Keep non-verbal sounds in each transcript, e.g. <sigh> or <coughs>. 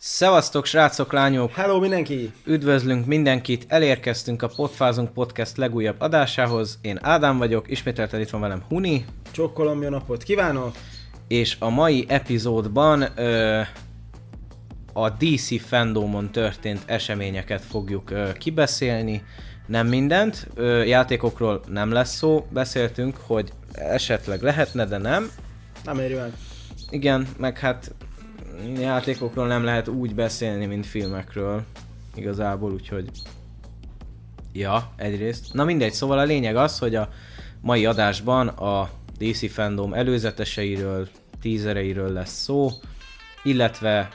Szevasztok, srácok, lányok! Hello mindenki! Üdvözlünk mindenkit! Elérkeztünk a Potfázunk Podcast legújabb adásához. Én Ádám vagyok, ismételten itt van velem Huni, Csokkolom, jó napot kívánok! és a mai epizódban ö, a DC fandomon történt eseményeket fogjuk ö, kibeszélni. Nem mindent, ö, játékokról nem lesz szó, beszéltünk, hogy esetleg lehetne, de nem. Nem meg. Igen, meg hát játékokról nem lehet úgy beszélni, mint filmekről. Igazából, úgyhogy... Ja, egyrészt. Na mindegy, szóval a lényeg az, hogy a mai adásban a DC fandom előzeteseiről, tízereiről lesz szó, illetve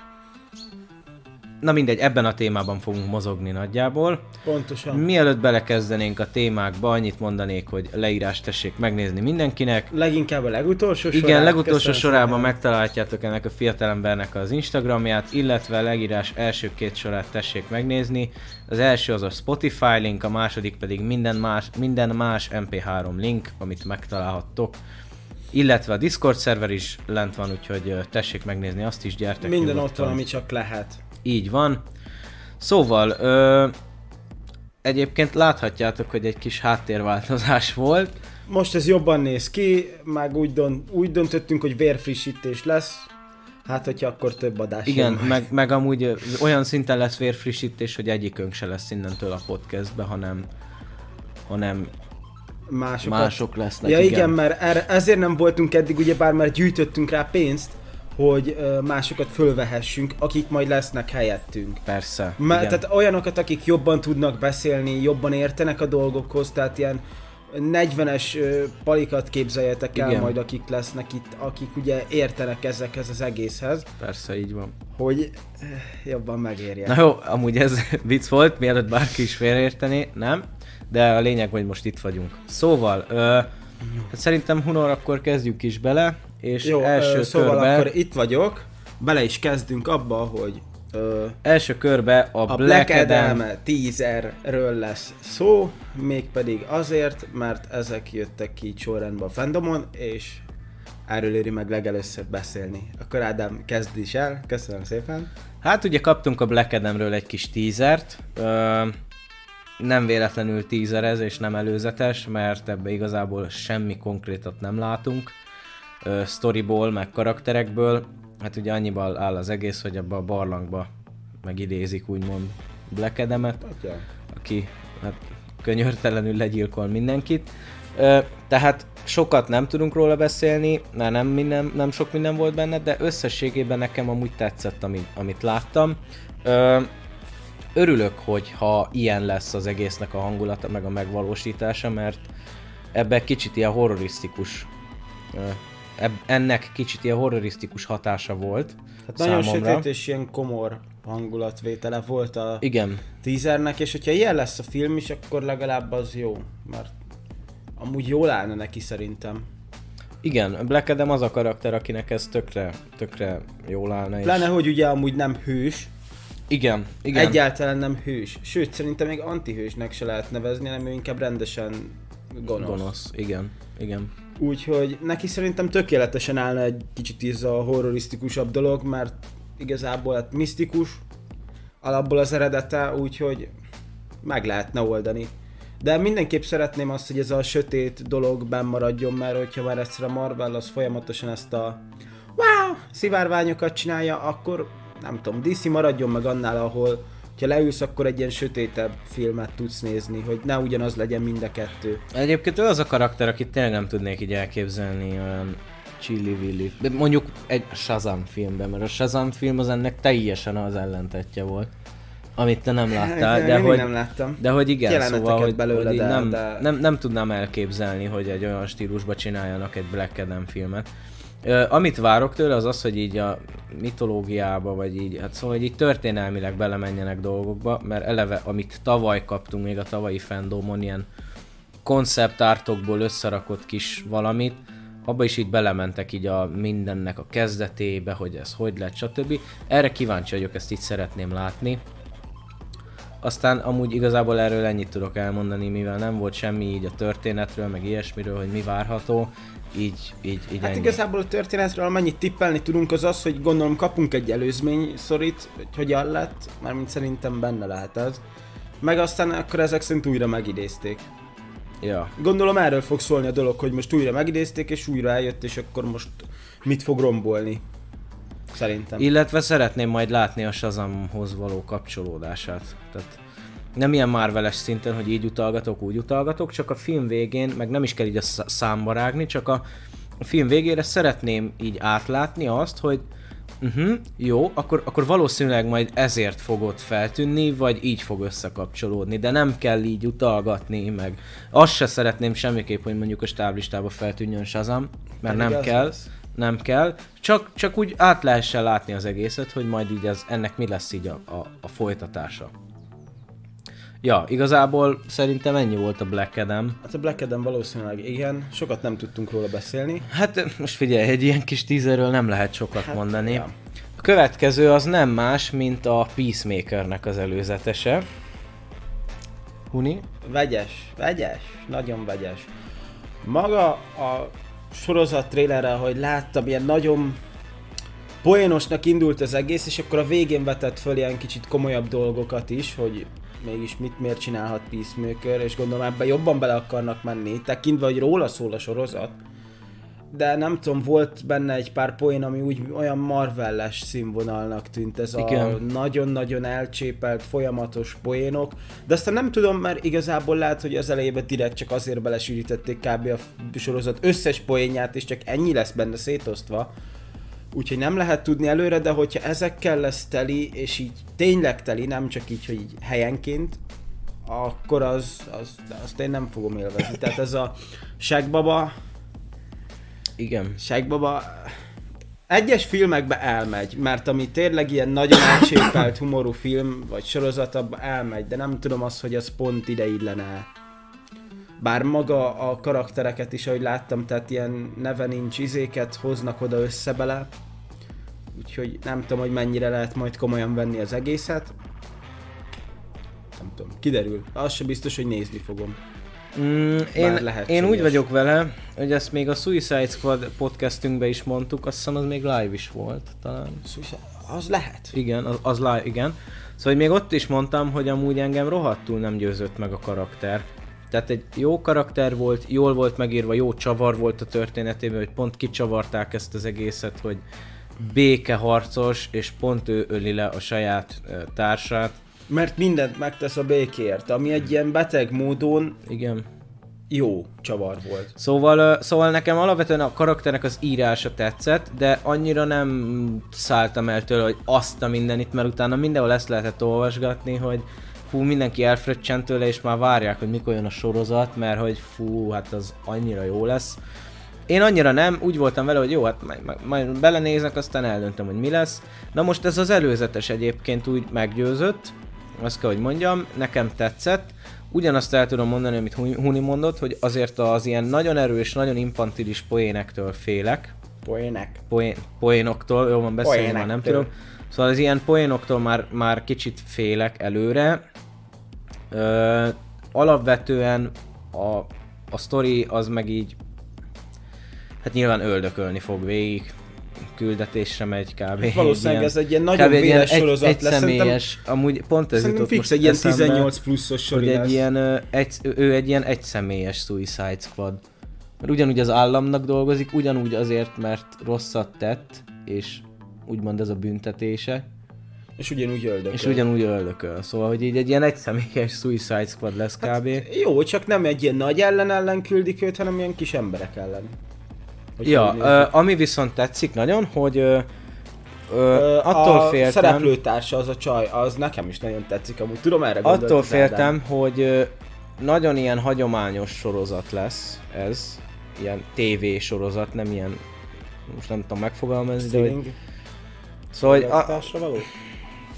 Na mindegy, ebben a témában fogunk mozogni nagyjából. Pontosan. Mielőtt belekezdenénk a témákba, annyit mondanék, hogy leírást tessék megnézni mindenkinek. Leginkább a legutolsó Igen, sorát. legutolsó sorában szépen. megtaláljátok ennek a fiatalembernek az Instagramját, illetve a legírás első két sorát tessék megnézni. Az első az a Spotify link, a második pedig minden más, minden más MP3 link, amit megtalálhattok. Illetve a Discord szerver is lent van, úgyhogy tessék megnézni azt is, gyertek Minden ott nyugodtan. van, ami csak lehet. Így van. Szóval, ö, egyébként láthatjátok, hogy egy kis háttérváltozás volt. Most ez jobban néz ki, meg úgy, dönt, úgy döntöttünk, hogy vérfrissítés lesz. Hát, hogyha akkor több adás Igen, jön majd. meg, meg amúgy olyan szinten lesz vérfrissítés, hogy egyikünk se lesz innentől a podcastbe, hanem, hanem Másokat. mások lesznek. Ja igen, mert erre, ezért nem voltunk eddig, ugyebár mert gyűjtöttünk rá pénzt, hogy másokat fölvehessünk, akik majd lesznek helyettünk. Persze. Igen. tehát olyanokat, akik jobban tudnak beszélni, jobban értenek a dolgokhoz, tehát ilyen 40-es ö, palikat képzeljetek el Igen. majd, akik lesznek itt, akik ugye értenek ezekhez az egészhez, Persze, így van. hogy jobban megérje. Na jó, amúgy ez <laughs> vicc volt, mielőtt bárki is félreértené, nem? De a lényeg, hogy most itt vagyunk. Szóval, ö, hát szerintem Hunor, akkor kezdjük is bele, és Jó, első ö, szóval körbe, akkor itt vagyok, bele is kezdünk abba, hogy ö, első körbe a, a Black, Adam, teaserről lesz szó, mégpedig azért, mert ezek jöttek ki sorrendben a fandomon, és erről éri meg legelőször beszélni. Akkor Ádám, kezd is el, köszönöm szépen. Hát ugye kaptunk a Black Adamről egy kis teasert, ö, nem véletlenül teaser ez, és nem előzetes, mert ebbe igazából semmi konkrétat nem látunk, ö, storyból, meg karakterekből. Hát ugye annyival áll az egész, hogy abba a barlangba megidézik úgymond Black Adamet, aki hát könyörtelenül legyilkol mindenkit. Ö, tehát sokat nem tudunk róla beszélni, mert nem, minden, nem sok minden volt benne, de összességében nekem amúgy tetszett, amit, amit láttam. Ö, örülök, hogy ha ilyen lesz az egésznek a hangulata, meg a megvalósítása, mert ebbe kicsit ilyen horrorisztikus eb- ennek kicsit ilyen horrorisztikus hatása volt Hát nagyon sötét és ilyen komor hangulatvétele volt a Igen, teasernek, és hogyha ilyen lesz a film is, akkor legalább az jó, mert amúgy jól állna neki szerintem. igen, Black Adam az a karakter, akinek ez tökre, tökre jól állna. és- Pláne, hogy ugye amúgy nem hős, Igen, igen. Egyáltalán nem hős. Sőt, szerintem még antihősnek se lehet nevezni, hanem ő inkább rendesen gonosz. gonosz. Igen, igen. Úgyhogy neki szerintem tökéletesen állna egy kicsit ez a horrorisztikusabb dolog, mert igazából hát misztikus alapból az eredete, úgyhogy meg lehetne oldani. De mindenképp szeretném azt, hogy ez a sötét dolog benn maradjon, mert hogyha már egyszer a Marvel az folyamatosan ezt a wow, szivárványokat csinálja, akkor nem tudom, DC maradjon meg annál, ahol ha leülsz, akkor egy ilyen sötétebb filmet tudsz nézni, hogy ne ugyanaz legyen mind a kettő. Egyébként ő az a karakter, akit tényleg nem tudnék így elképzelni olyan chili willy. De mondjuk egy Shazam filmben, mert a Shazam film az ennek teljesen az ellentetje volt. Amit te nem láttál, Én de mindig hogy, nem láttam. de hogy igen, Jeleneteket szóval, hogy, belőle, hogy de- nem, de- nem, nem tudnám elképzelni, hogy egy olyan stílusba csináljanak egy Black Adam filmet. Amit várok tőle az az, hogy így a mitológiába, vagy így, hát szóval hogy így történelmileg belemenjenek dolgokba, mert eleve, amit tavaly kaptunk még a tavalyi fandomon, ilyen konceptártokból összerakott kis valamit, abba is így belementek így a mindennek a kezdetébe, hogy ez hogy lett, stb. Erre kíváncsi vagyok, ezt így szeretném látni. Aztán amúgy igazából erről ennyit tudok elmondani, mivel nem volt semmi így a történetről, meg ilyesmiről, hogy mi várható, így, így, így Hát ennyi. igazából a történetről amennyit tippelni tudunk az az, hogy gondolom kapunk egy előzmény szorít, hogy hogyan lett, mármint szerintem benne lehet ez. Meg aztán akkor ezek szerint újra megidézték. Ja. Gondolom erről fog szólni a dolog, hogy most újra megidézték és újra eljött, és akkor most mit fog rombolni. Szerintem. Illetve szeretném majd látni a Shazamhoz való kapcsolódását. Tehát nem ilyen Marveles szinten, hogy így utalgatok, úgy utalgatok, csak a film végén, meg nem is kell így a sz- számba rágni, csak a, a film végére szeretném így átlátni azt, hogy uh-huh, jó, akkor, akkor valószínűleg majd ezért fog ott feltűnni, vagy így fog összekapcsolódni, de nem kell így utalgatni, meg azt se szeretném semmiképp, hogy mondjuk a stáblistába feltűnjön Shazam, mert Pedig nem kell lesz. nem kell, csak, csak úgy át lehessen látni az egészet, hogy majd így ez, ennek mi lesz így a, a, a folytatása. Ja, igazából szerintem ennyi volt a Black Adam. Hát a Black Adam valószínűleg igen, sokat nem tudtunk róla beszélni. Hát most figyelj, egy ilyen kis teaserről nem lehet sokat hát, mondani. ja. A következő az nem más, mint a Peacemakernek az előzetese. Huni? Vegyes, vegyes, nagyon vegyes. Maga a sorozat trailerre, hogy láttam, ilyen nagyon poénosnak indult az egész, és akkor a végén vetett föl ilyen kicsit komolyabb dolgokat is, hogy mégis mit miért csinálhat Peacemaker, és gondolom ebben jobban bele akarnak menni, tekintve, hogy róla szól a sorozat. De nem tudom, volt benne egy pár poén, ami úgy olyan marvelles színvonalnak tűnt, ez a Igen. nagyon-nagyon elcsépelt, folyamatos poénok, de aztán nem tudom, mert igazából lehet, hogy az elejében direkt csak azért belesűrítették kb. a sorozat összes poénját, és csak ennyi lesz benne szétosztva. Úgyhogy nem lehet tudni előre, de hogyha ezekkel lesz teli, és így tényleg teli, nem csak így, hogy így helyenként, akkor az, az, azt én nem fogom élvezni. Tehát ez a Shagbaba, Igen. Shagbaba egyes filmekbe elmegy, mert ami tényleg ilyen nagyon elcsépelt humorú film, vagy sorozat, elmegy, de nem tudom azt, hogy az pont ide illene. Bár maga a karaktereket is, ahogy láttam, tehát ilyen neve nincs izéket hoznak oda össze bele. Úgyhogy nem tudom, hogy mennyire lehet majd komolyan venni az egészet. Nem tudom, kiderül. Az sem biztos, hogy nézni fogom. Mm, én, lehetséges. én úgy vagyok vele, hogy ezt még a Suicide Squad podcastünkben is mondtuk, azt hiszem az még live is volt talán. Az lehet. Igen, az, az live, igen. Szóval még ott is mondtam, hogy amúgy engem rohadtul nem győzött meg a karakter. Tehát egy jó karakter volt, jól volt megírva, jó csavar volt a történetében, hogy pont kicsavarták ezt az egészet, hogy békeharcos, és pont ő öli le a saját társát. Mert mindent megtesz a békért, ami egy ilyen beteg módon Igen. jó csavar volt. Szóval, szóval nekem alapvetően a karakternek az írása tetszett, de annyira nem szálltam el tőle, hogy azt a mindenit, mert utána mindenhol ezt lehetett olvasgatni, hogy fú, mindenki elfröccsent tőle, és már várják, hogy mikor jön a sorozat, mert hogy fú, hát az annyira jó lesz. Én annyira nem, úgy voltam vele, hogy jó, hát majd, majd, belenézek, aztán eldöntöm, hogy mi lesz. Na most ez az előzetes egyébként úgy meggyőzött, azt kell, hogy mondjam, nekem tetszett. Ugyanazt el tudom mondani, amit Huni mondott, hogy azért az ilyen nagyon erős, nagyon infantilis poénektől félek. Poének. Poén, poénoktól, jó van beszélni, már nem tudom. Szóval az ilyen poénoktól már, már kicsit félek előre. Ö, alapvetően a, a sztori az meg így hát nyilván öldökölni fog végig küldetésre megy kb. Valószínűleg ez egy ilyen nagyon egy véres egy, sorozat egy lesz. Szerintem, személyes, amúgy pont ez szerintem fix egy ilyen eszembe, 18 pluszos lesz. egy ilyen, egy, ő egy ilyen egyszemélyes Suicide Squad. Mert ugyanúgy az államnak dolgozik, ugyanúgy azért, mert rosszat tett, és úgymond ez a büntetése, És ugyanúgy öldököl. és ugyanúgy öldököl. Szóval, hogy így egy ilyen egyszemélyes Suicide Squad lesz kb. Hát, jó, csak nem egy ilyen nagy ellen ellen küldik őt, hanem ilyen kis emberek ellen. Ja, ö, ami viszont tetszik nagyon, hogy ö, ö, attól a féltem, szereplőtársa, az a csaj, az nekem is nagyon tetszik, amúgy tudom erre attól az Ádám. féltem, hogy ö, nagyon ilyen hagyományos sorozat lesz ez, ilyen TV sorozat, nem ilyen, most nem tudom megfogalmazni, de hogy, szóval, hogy a, való?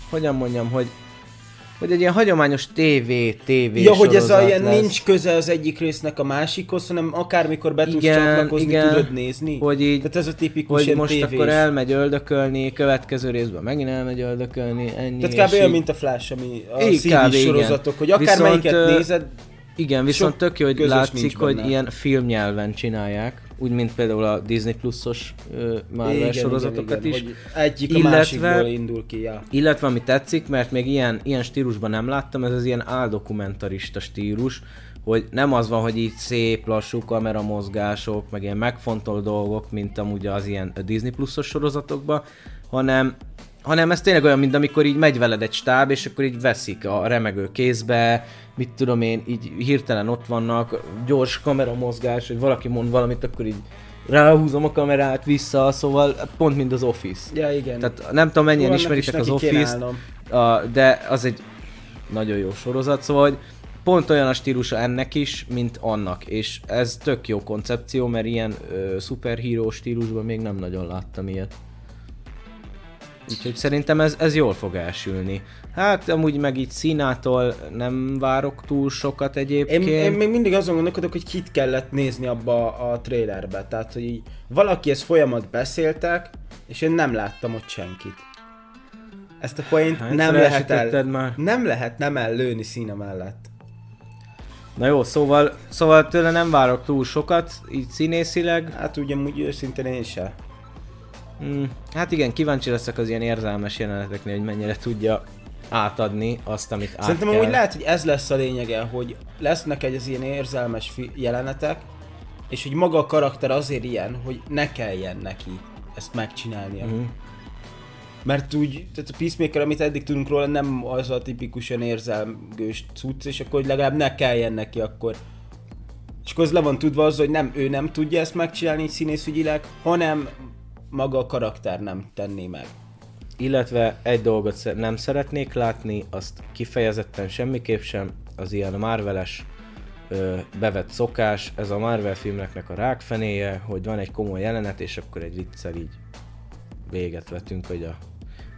Hogyan mondjam, hogy hogy egy ilyen hagyományos TV, TV Ja, hogy ez a ilyen lesz. nincs köze az egyik résznek a másikhoz, hanem akármikor be tudsz Igen, csatlakozni, igen. tudod nézni. Hogy így- Tehát ez a tipikus hogy most tévés. akkor elmegy öldökölni, következő részben megint elmegy öldökölni, ennyi. Tehát kb. olyan, mint a Flash, ami a Így, kb. igen. sorozatok, hogy akár Viszont, nézed, Igen, viszont tök jó, hogy látszik, hogy benne. ilyen filmnyelven csinálják, úgy, mint például a Disney Plus-os ö, Marvel sorozatokat is. hogy egyik a Illetve- másikból indul ki, ja. Illetve ami tetszik, mert még ilyen, ilyen stílusban nem láttam, ez az ilyen áldokumentarista stílus, hogy nem az van, hogy így szép, lassú kameramozgások, meg ilyen megfontolt dolgok, mint amúgy az ilyen Disney Plus-os sorozatokban, hanem hanem ez tényleg olyan, mint amikor így megy veled egy stáb, és akkor így veszik a remegő kézbe, mit tudom én, így hirtelen ott vannak, gyors kameramozgás, hogy valaki mond valamit, akkor így ráhúzom a kamerát vissza, szóval pont mint az Office. Ja, igen. Tehát nem tudom mennyien Annak ismeritek is az Office-t, a, de az egy nagyon jó sorozat, szóval hogy pont olyan a stílusa ennek is, mint annak, és ez tök jó koncepció, mert ilyen ö, szuperhíró stílusban még nem nagyon láttam ilyet. Úgyhogy szerintem ez, ez jól fog elsülni. Hát amúgy meg így színától nem várok túl sokat Én, egyébként. én még mindig azon gondolkodok, hogy kit kellett nézni abba a trailerbe. Tehát, hogy így valaki ezt folyamat beszéltek, és én nem láttam ott senkit. Ezt a point Hát, nem lehet el, már. nem lehet nem ellőni színe mellett. Na jó, szóval, szóval tőle nem várok túl sokat, így színészileg. Hát ugyanúgy őszintén én se. Mm, hát igen, kíváncsi leszek az ilyen érzelmes jeleneteknél, hogy mennyire tudja átadni azt, amit át Szerintem kell. amúgy lehet, hogy ez lesz a lényege, hogy lesznek egy az ilyen érzelmes fi- jelenetek, és hogy maga a karakter azért ilyen, hogy ne kelljen neki ezt megcsinálnia. Mhm. Mert úgy, tehát a Peacemaker, amit eddig tudunk róla, nem az a tipikusan érzelmgős cucc, és akkor hogy legalább ne kelljen neki akkor. És akkor az le van tudva az, hogy nem ő nem tudja ezt megcsinálni színészügyileg, hanem maga a karakter nem tenné meg. Illetve egy dolgot nem szeretnék látni, azt kifejezetten semmiképp sem, az ilyen Marveles ö, bevett szokás, ez a Marvel filmeknek a rákfenéje, hogy van egy komoly jelenet, és akkor egy viccel így véget vetünk, hogy a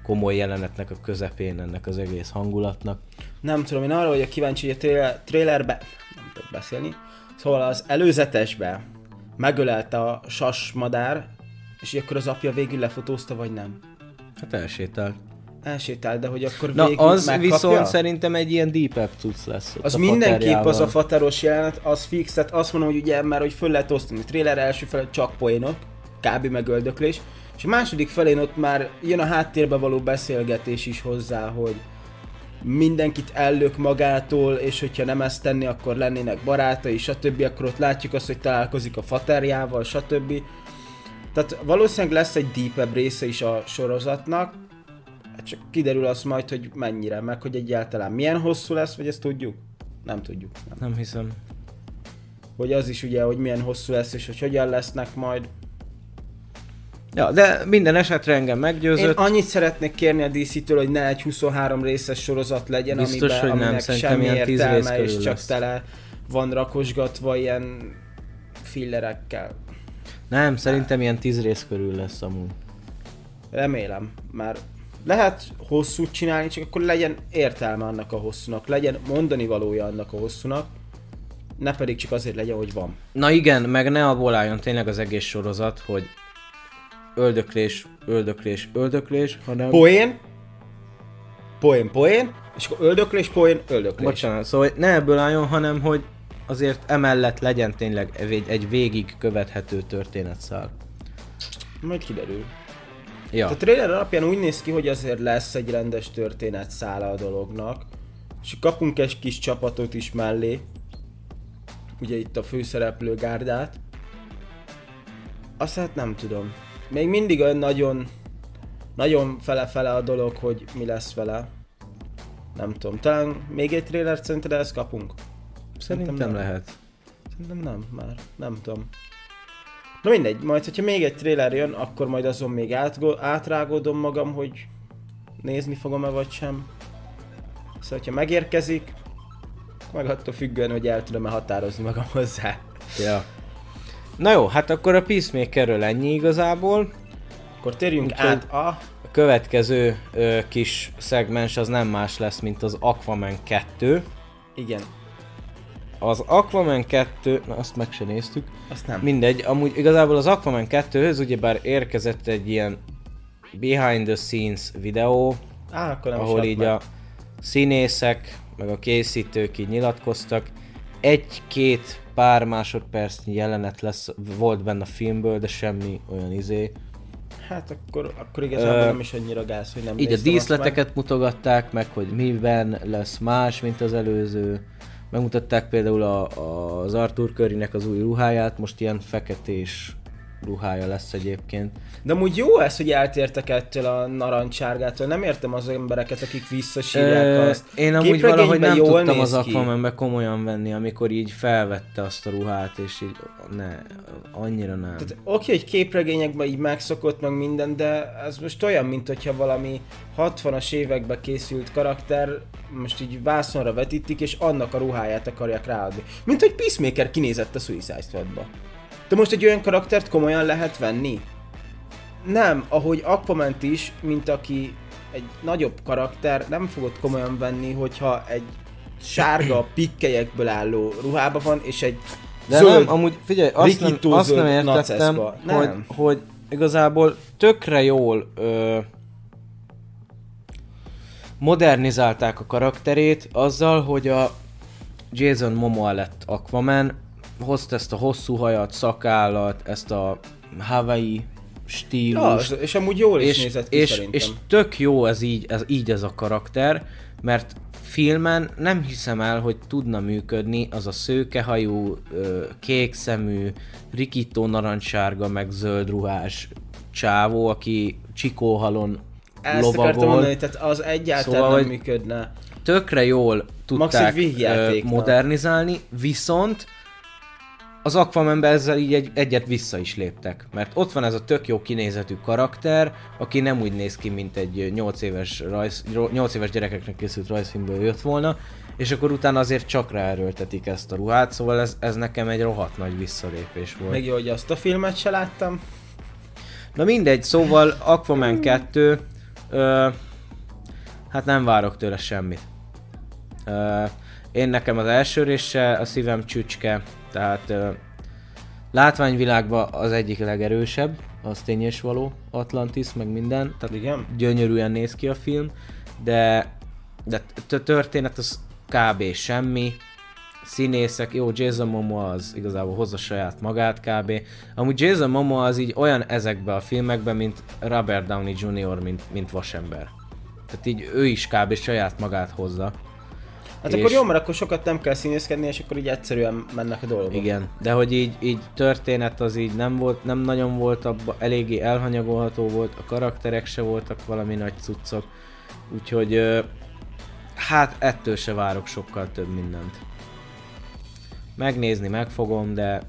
komoly jelenetnek a közepén ennek az egész hangulatnak. Nem tudom, én arra vagyok kíváncsi, hogy a trailer, trailerbe, nem tudok beszélni, szóval az előzetesbe megölelte a sas madár, és akkor az apja végül lefotózta, vagy nem? Hát elsétált. Elsétált, de hogy akkor Na végül az megkapja? viszont szerintem egy ilyen deepebb cucc lesz. ott Az mindenképp az a fateros jelenet, az fix, tehát azt mondom, hogy ugye már hogy föl lehet osztani. A trailer első fele csak poénok, kb. megöldöklés, és a második felén ott már jön a háttérbe való beszélgetés is hozzá, hogy mindenkit ellök magától, és hogyha nem ezt tenni, akkor lennének barátai, stb. Akkor ott látjuk azt, hogy találkozik a faterjával, stb. Tehát valószínűleg lesz egy deepebb része is a sorozatnak, hát csak kiderül az majd, hogy mennyire, meg hogy egyáltalán milyen hosszú lesz, vagy ezt tudjuk? Nem tudjuk. Nem. Nem hiszem. Hogy az is ugye, hogy milyen hosszú lesz, és hogy hogyan lesznek majd. Ja, de minden esetre engem Én meggyőzött. annyit szeretnék kérni a DC-től, hogy ne egy 23 részes sorozat legyen, Biztos, amiben, hogy nem. aminek semmi ilyen 10 rész értelme, és csak lesz. tele van rakosgatva ilyen fillerekkel. Nem, szerintem ilyen 10 rész körül lesz amúgy. Remélem, már lehet hosszút csinálni, csak akkor legyen értelme annak a hosszúnak, legyen mondani valója annak a hosszúnak, ne pedig csak azért legyen, hogy van. Na igen, meg ne abból álljon tényleg az egész sorozat, hogy öldöklés, öldöklés, öldöklés, hanem... Poén, poén, poén, és akkor öldöklés, poén, öldöklés. Bocsánat, szóval ne ebből álljon, hanem hogy azért emellett legyen tényleg egy, végig követhető történetszál. Majd kiderül. Ja, A trailer alapján úgy néz ki, hogy azért lesz egy rendes történet szála a dolognak, és kapunk egy kis csapatot is mellé, ugye itt a főszereplő gárdát. Azt hát nem tudom. Még mindig olyan nagyon, nagyon fele-fele a dolog, hogy mi lesz vele. Nem tudom, talán még egy trailert szerinted ezt kapunk? Szerintem nem. lehet. Szerintem nem, már nem tudom. Na mindegy, majd hogyha még egy trailer jön, akkor majd azon még átgo- átrágódom magam, hogy nézni fogom-e vagy sem. Szóval, hogyha megérkezik, meg attól függően, hogy el tudom-e határozni magam hozzá. Ja. Na jó, hát akkor a Peacemakerről ennyi igazából. Akkor térjünk Úgyhogy- át a... A következő ö, kis szegmens az nem más lesz, mint az Aquaman 2. Igen, Az Aquaman 2, na azt meg se néztük, azt nem. mindegy, amúgy igazából az Aquaman 2-höz ugyebár érkezett egy ilyen behind the scenes videó, Á, akkor nem ahol így meg. a színészek, meg a készítők így nyilatkoztak. Egy-két pár másodpercnyi jelenet lesz, volt benne a filmből, de semmi olyan izé. Hát akkor, akkor igazából Ö, nem is annyira gáz, hogy nem Így a díszleteket mutogatták meg, hogy miben lesz más, mint az előző. Megmutatták például a, a, az Arthur Currynek az új ruháját, most ilyen feketés ruhája lesz egyébként. De amúgy jó ez, hogy eltértek ettől a narancsárgától. Nem értem az embereket, akik visszasírják Ö, azt. Én amúgy valahogy nem jól tudtam az ki. Aquamanbe komolyan venni, amikor így felvette azt a ruhát, és így ne, annyira nem. Tehát oké, hogy képregényekben így megszokott meg minden, de ez most olyan, mint hogyha valami 60-as években készült karakter most így vászonra vetítik, és annak a ruháját akarják ráadni. Mint hogy Peacemaker kinézett a Suicide Squadba. De most egy olyan karaktert komolyan lehet venni? Nem, ahogy aquaman is, mint aki egy nagyobb karakter, nem fogod komolyan venni, hogyha egy sárga <clears throat> pikkelyekből álló ruhába van, és egy De zöld nem, amúgy figyelj, azt nem, azt nem értettem, naceszba. hogy, Nem. hogy igazából tökre jól ö, modernizálták a karakterét azzal, hogy a Jason Momoa lett Aquaman, hozta ezt a hosszú hajat, szakállat, ezt a Hawaii Ja, stílust, és amúgy jól is és, nézett ki és, szerintem. és tök jó ez így, ez így ez a karakter, mert filmen nem hiszem el, hogy tudna működni az a szőkehajú, ö, kékszemű, rikító narancssárga, meg zöld ruhás csávó, aki csikóhalon Ezt akartam lovagol. mondani, tehát az egyáltalán Szóval, nem működne. Tökre jól tudták modernizálni, viszont az Aquamanbe ezzel így egy, egyet vissza is léptek. Mert ott van ez a tök jó kinézetű karakter, aki nem úgy néz ki, mint egy 8 éves, rajz, 8 éves gyerekeknek készült rajzfilmből jött volna, és akkor utána azért csak ráerőltetik ezt a ruhát, szóval ez, ez nekem egy rohadt nagy visszalépés volt. Még jó, hogy azt a filmet se láttam. Na mindegy, szóval Aquaman 2, ö, hát nem várok tőle semmit. Ö, én nekem az első része a szívem csücske, tehát látványvilágban az egyik legerősebb, az tény és való, Atlantis, meg minden, tehát Igen? gyönyörűen néz ki a film, de, de történet az kb. semmi, színészek, jó, Jason Momoa az igazából hozza saját magát kb. Amúgy Jason Momoa az így olyan ezekben a filmekben, mint Robert Downey Jr., mint, mint vasember. Tehát így ő is kb. saját magát hozza. Hát És- akkor jó, mert akkor sokat nem kell színészkedni, és akkor így egyszerűen mennek a dolgok. Igen, de hogy így, így történet az így nem volt, nem nagyon volt abba, eléggé elhanyagolható volt, a karakterek se voltak valami nagy cuccok, úgyhogy hát ettől se várok sokkal több mindent. Megnézni megfogom, de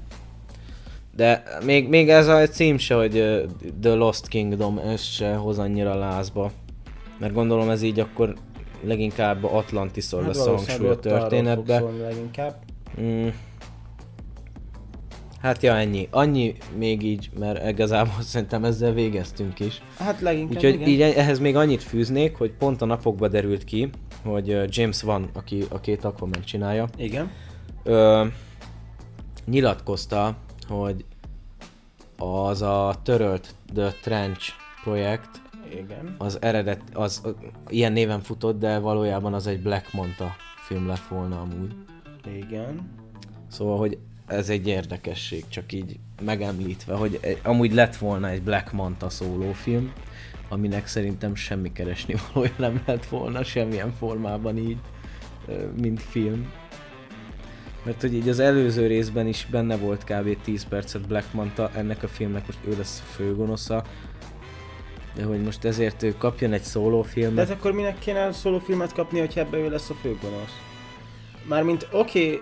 de még, még ez a cím se, hogy The Lost Kingdom, ez se hoz annyira lázba. Mert gondolom ez így akkor leginkább Atlantiszor lesz a hangsúly a történetbe. leginkább. Mm. Hát ja, ennyi. Annyi még így, mert igazából <laughs> szerintem ezzel végeztünk is. Hát leginkább Úgyhogy igen. így ehhez még annyit fűznék, hogy pont a napokban derült ki, hogy James Van, aki a két Aquaman csinálja, Igen. ö, nyilatkozta, hogy az a törölt The Trench projekt, Igen. az eredet, az ilyen néven futott, de valójában az egy Black Manta film lett volna amúgy. Igen. Szóval, hogy ez egy érdekesség, csak így megemlítve, hogy egy- amúgy lett volna egy Black Manta szólófilm, aminek szerintem semmi keresni valója nem lett volna semmilyen formában így, mint film. Mert hogy így az előző részben is benne volt kb. 10 percet Black Manta, ennek a filmnek most ő lesz a főgonosza, de hogy most ezért ő kapjon egy De szólófilmet, hát akkor minek kéne szóló filmet kapni, hogyha ebbe ő lesz a főgonosz? Mármint oké, okay,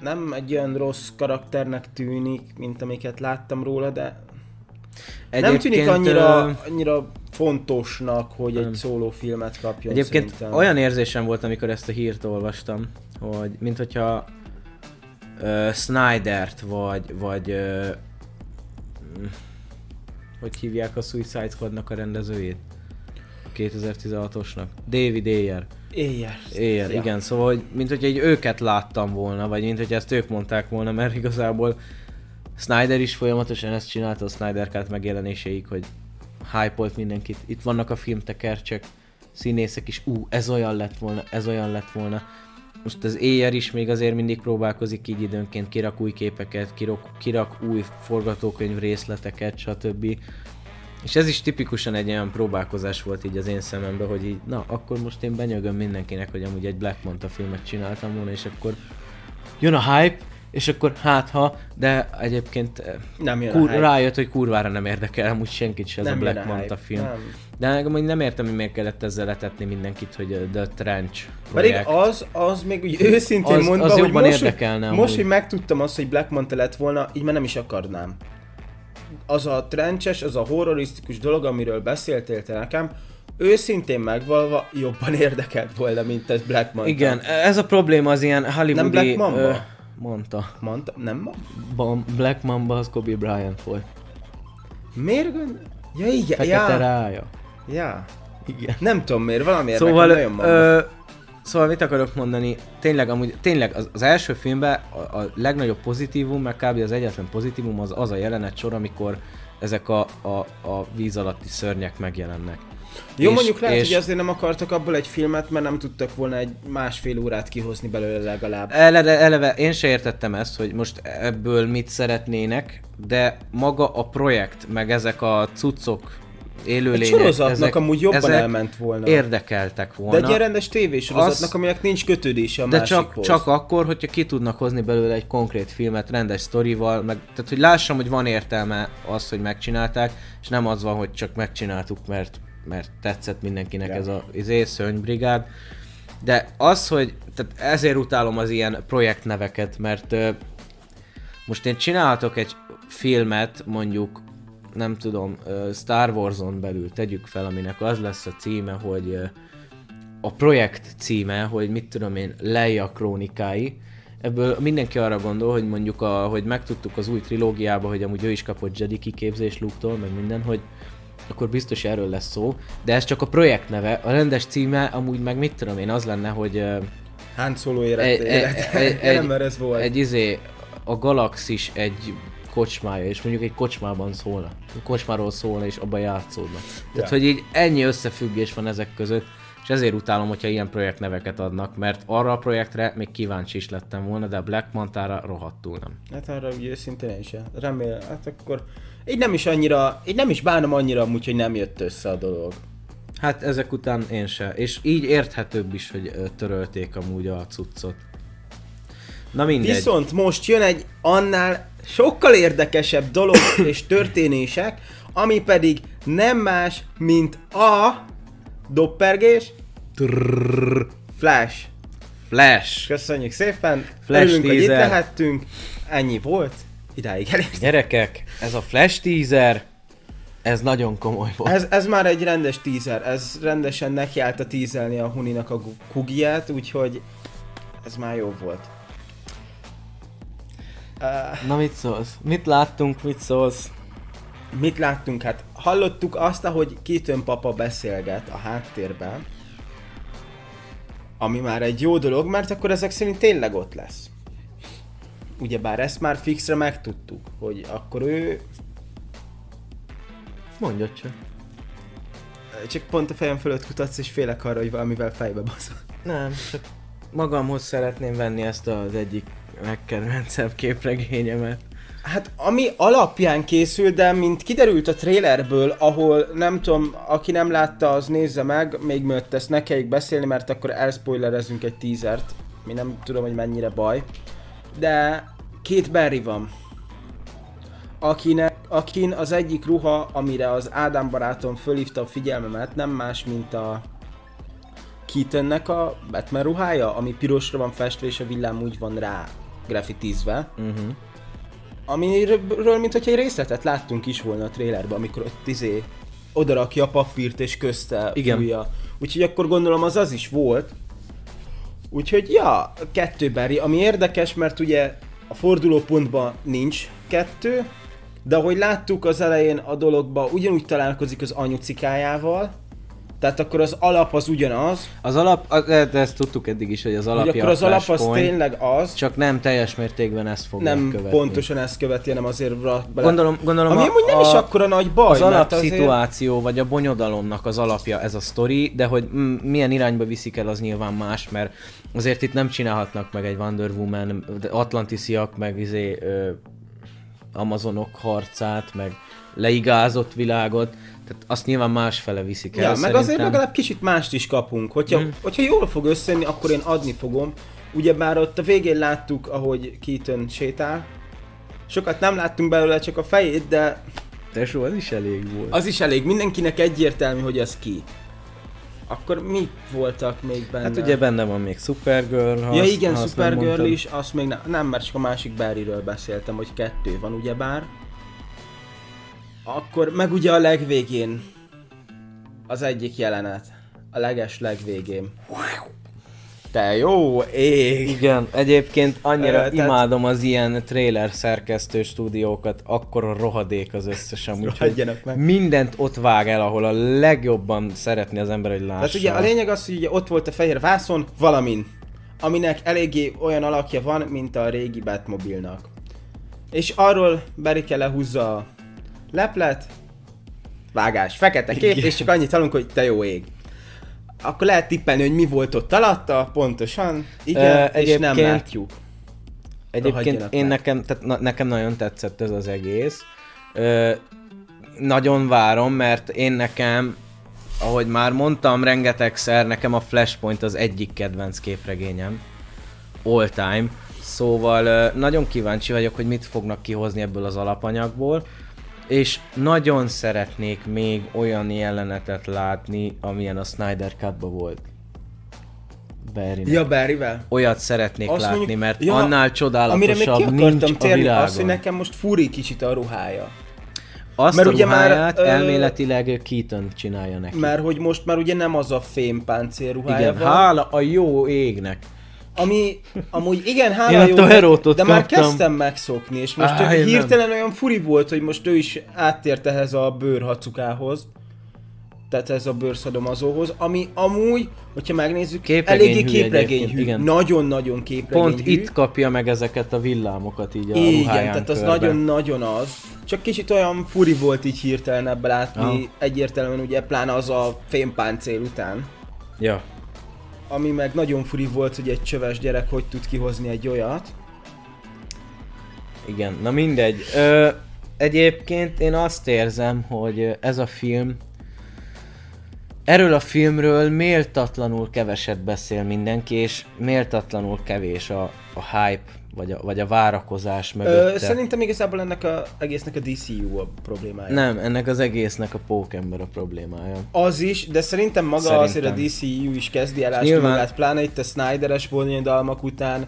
nem egy olyan rossz karakternek tűnik, mint amiket láttam róla, de nem tűnik Egyébként, annyira, annyira fontosnak, hogy egy Nem. szóló filmet kapjon Egyébként szerintem. olyan érzésem volt, amikor ezt a hírt olvastam, hogy mint hogyha uh, Snydert vagy, vagy uh, hogy hívják a Suicide Squadnak a rendezőjét? 2016-osnak. David Ayer. Éjjel. Ja. igen, szóval, hogy, mint hogy egy őket láttam volna, vagy mint hogy ezt ők mondták volna, mert igazából Snyder is folyamatosan ezt csinálta a Snyder Cut megjelenéséig, hogy hype mindenkit. Itt vannak a filmtekercsek, színészek is, ú, ez olyan lett volna, ez olyan lett volna. Most az éjjel is még azért mindig próbálkozik így időnként, kirak új képeket, kirak, kirak új forgatókönyv részleteket, stb. És ez is tipikusan egy olyan próbálkozás volt így az én szememben, hogy így, na, akkor most én benyögöm mindenkinek, hogy amúgy egy Black Manta filmet csináltam volna, és akkor jön a hype, és akkor hát ha, de egyébként eh, Nem jön kur, rájött, hogy kurvára nem érdekel amúgy senkit se ez Nem a Black Manta film. Nem. De nekem nem értem, hogy miért kellett ezzel letetni mindenkit, hogy eh, The Trench Pedig projekt. az, az még úgy őszintén Az- mondva, az hogy jobban most, érdekelne hogy, most, amúgy. hogy megtudtam azt, hogy Black Manta lett volna, így már nem is akarnám. Az a trencses, az a horrorisztikus dolog, amiről beszéltél te nekem, őszintén megvalva jobban <laughs> érdekelt volna, mint ez Black Manta. Igen, ez a probléma az ilyen hollywoodi... Black Mamba? ö, mondta. Mondta, nem ma? Black Mamba az Kobe Bryant volt. Miért gond? Ja igen, Fekete ja, rája. ja. Igen. Nem tudom miért, valamiért Szóval, nagyon ö, szóval mit akarok mondani? Tényleg, amúgy, tényleg az, az első filmben a, a legnagyobb pozitívum, meg kb. az egyetlen pozitívum az az a jelenet sor, amikor ezek a, a, a víz alatti szörnyek megjelennek. Jó, és- mondjuk lehet, és- hogy azért nem akartak abból egy filmet, mert nem tudtak volna egy másfél órát kihozni belőle legalább. Eleve, eleve én se értettem ezt, hogy most ebből mit szeretnének, de maga a projekt, meg ezek a cuccok, Egy élőlények, sorozatnak ezek, amúgy jobban ezek elment volna. érdekeltek De volna. egy ilyen rendes tévésorozatnak, Az- aminek nincs kötődése a De másikhoz. csak, csak akkor, hogyha ki tudnak hozni belőle egy konkrét filmet rendes sztorival, meg, tehát hogy lássam, hogy van értelme az, hogy megcsinálták, és nem az van, hogy csak megcsináltuk, mert, mert tetszett mindenkinek Ja. ez a izé, szörnybrigád. De az, hogy, tehát ezért utálom az ilyen projektneveket, mert ö, most én csinálhatok egy filmet, mondjuk, nem tudom, ö, Star Wars-on belül tegyük fel, aminek az lesz a címe, hogy ö, a projekt címe, hogy mit tudom én, Leia krónikái, ebből mindenki arra gondol, hogy mondjuk, a, hogy megtudtuk az új trilógiába, hogy amúgy ő is kapott Jedi kiképzés Luke-tól, meg minden, hogy akkor biztos erről lesz szó, de ez csak a projekt neve, a rendes címe amúgy meg mit tudom én, az lenne, hogy ö, Han Solo élet, egy, egy, <laughs> nem, ez volt. egy izé, a galaxis egy kocsmája, és mondjuk egy kocsmában szólna. A kocsmáról szólna, és abban játszódna. Tehát, Ja. hogy így ennyi összefüggés van ezek között, és ezért utálom, hogyha ilyen projektneveket adnak, mert arra a projektre még kíváncsi is lettem volna, de a Black Mantára rohadtul nem. Hát arra ugye őszintén én sem. Remélem, hát akkor... Így nem is annyira, így nem is bánom annyira amúgy, hogy nem jött össze a dolog. Hát ezek után én se. És így érthetőbb is, hogy törölték amúgy a cuccot. Na mindegy. Viszont most jön egy annál sokkal érdekesebb dolog <coughs> és történések, ami pedig nem más, mint a doppergés Flash. Flash! Köszönjük szépen, Flash örülünk, hogy itt lehettünk. Ennyi volt, idáig elég. Gyerekek, ez a Flash teaser, ez nagyon komoly volt. Ez, ez már egy rendes teaser, ez rendesen nekiállt a teaselni a Huninak a kugiát, úgyhogy ez már jó volt. Uh, Na mit szólsz? Mit láttunk, mit szólsz? mit láttunk? Hát hallottuk azt, ahogy Keaton papa beszélget a háttérben, ami már egy jó dolog, mert akkor ezek szerint tényleg ott lesz. Ugyebár ezt már fixre megtudtuk, hogy akkor ő Mondjad csak. csak pont a fejem fölött kutatsz, és félek arra, hogy valamivel fejbe baszol. Nem, csak magamhoz szeretném venni ezt az egyik legkedvencebb képregényemet. Hát ami alapján készül, de mint kiderült a trailerből, ahol nem tudom, aki nem látta, az nézze meg, még mielőtt ezt ne kelljük beszélni, mert akkor elspoilerezünk egy teasert. Mi nem tudom, hogy mennyire baj. De két Barry van. Akinek, akin az egyik ruha, amire az Ádám barátom fölhívta a figyelmemet, nem más, mint a Keatonnek a Batman ruhája, ami pirosra van festve, és a villám úgy van rá grafitizve. Uh-huh. Amiről, mint hogyha egy részletet láttunk is volna a trailerben, amikor ott izé odarakja a papírt és közte Igen. fújja. Úgyhogy akkor gondolom az az is volt. Úgyhogy ja, kettő Barry, ami érdekes, mert ugye a fordulópontban nincs kettő, de ahogy láttuk az elején a dologba, ugyanúgy találkozik az anyucikájával, Tehát akkor az alap az ugyanaz, Az alap, az- ezt tudtuk eddig is, hogy az hogy alapja akkor az alap az Flashpoint, tényleg az, csak nem teljes mértékben ezt fogják nem követni. pontosan ezt követi, hanem azért bele... Gondolom, gondolom Ami a, amúgy nem a, is akkora nagy baj, az mert azért... alapszituáció, vagy a bonyodalomnak az alapja ez a sztori, de hogy mm, milyen irányba viszik el, az nyilván más, mert azért itt nem csinálhatnak meg egy Wonder Woman, de Atlantisiak, meg izé, ö, Amazonok harcát, meg leigázott világot, tehát azt nyilván másfele viszik el Ja, meg azért legalább kicsit mást is kapunk. Hogyha, Mm. hogyha jól fog összejönni, akkor én adni fogom. Ugye már ott a végén láttuk, ahogy Keaton sétál. Sokat nem láttunk belőle, csak a fejét, de Tesó, az is elég volt. az is elég. Mindenkinek egyértelmű, hogy ez ki. Akkor mi voltak még benne? Hát ugye benne van még Supergirl, ha Ja igen, nem Supergirl is, azt még ne, nem, mert csak a másik Barryről beszéltem, hogy kettő van ugyebár. Akkor meg ugye a legvégén az egyik jelenet. A leges legvégén. Te jó ég! Igen, egyébként annyira Ö, tehát- imádom az ilyen trailer szerkesztő stúdiókat, akkor a rohadék az összes amúgy, hogy Rohadjanak meg. mindent ott vág el, ahol a legjobban szeretni az ember, hogy lássa. Tehát ugye a lényeg az, hogy ugye ott volt a fehér vászon, valamin, aminek eléggé olyan alakja van, mint a régi Batmobilnak. És arról Berike lehúzza a leplet, vágás, fekete kép, Igen. és csak annyit hallunk, hogy te jó ég. Akkor lehet tippelni, hogy mi volt ott alatta, pontosan, igen, Ö, és nem látjuk. Egyébként én meg. nekem, tehát na, nekem nagyon tetszett ez az egész. Ö, nagyon várom, mert én nekem, ahogy már mondtam rengetegszer, nekem a Flashpoint az egyik kedvenc képregényem. All time. Szóval ö, nagyon kíváncsi vagyok, hogy mit fognak kihozni ebből az alapanyagból. És nagyon szeretnék még olyan jelenetet látni, amilyen a Snyder cut volt. Barrynek. Ja, Barryvel. Olyat szeretnék Azt látni, mondjuk- mert ja, annál Amire csodálatosabb még ki nincs akartam a térni, világon. az, hogy nekem most furi kicsit a ruhája. Azt Mert a ugye már, ruháját ö, elméletileg Keaton csinálja neki. Mert hogy most már ugye nem az a fémpáncél ruhája Igen, van. hála a jó égnek. Ami, amúgy igen, Én hála jó, de, Herótot de már kezdtem megszokni, és most Á, én nem. hirtelen olyan furi volt, hogy most ő is áttért ehhez a bőrhacukához. Tehát ez a bőrszadomazóhoz, ami amúgy, hogyha megnézzük, Képregény eléggé igen. Nagyon-nagyon képregény Pont hű. itt kapja meg ezeket a villámokat így a Igen, tehát az nagyon-nagyon az. Csak kicsit olyan furi volt így hirtelen ebbe látni, Aha. egyértelműen ugye pláne az a fémpáncél után. Ja. Ami meg nagyon furi volt, hogy egy csöves gyerek hogy tud kihozni egy olyat. Igen, na mindegy. Ö, egyébként én azt érzem, hogy ez a film Erről a filmről méltatlanul keveset beszél mindenki, és méltatlanul kevés a, a hype, vagy a, vagy a várakozás mögötte. Ö, szerintem igazából ennek a egésznek a DCU a problémája. Nem, ennek az egésznek a pókember a problémája. Az is, de szerintem maga Szerintem. azért a DCU is kezdi el ásni Nyilván- magát, pláne itt a Snyderes bonyodalmak után.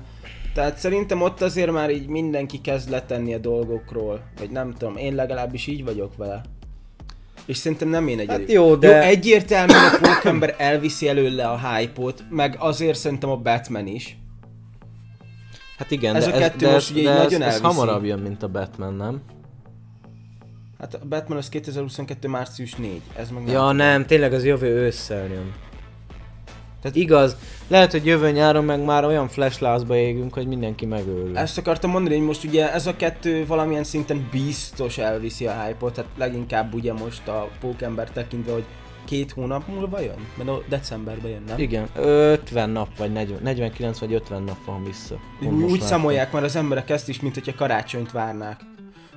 Tehát szerintem ott azért már így mindenki kezd letenni a dolgokról. Vagy nem tudom, én legalábbis így vagyok vele. És szerintem nem én egyedül. Hát jó, de- Jó, egyértelműen a pókember elviszi előle a hype-ot, meg azért szerintem a Batman is. Hát igen, Ez de a ez, kettő de most ez, ugye de ez, nagyon ez elviszi. hamarabb jön, mint a Batman, nem? Hát a Batman az 2022. március 4. Ez meg nem. Ja, nem, tényleg az jövő ősszel jön. Tehát igaz, lehet, hogy jövő nyáron meg már olyan flashlászba égünk, hogy mindenki megőrül. Ezt akartam mondani, hogy most ugye ez a kettő valamilyen szinten biztos elviszi a hype-ot, tehát leginkább ugye most a pókember tekintve, hogy két hónap múlva jön? Mert decemberben jön, nem? Igen, 50 nap, vagy 40, 49 vagy 50 nap van vissza. Úgy, úgy számolják már az emberek ezt is, mint hogyha karácsonyt várnák.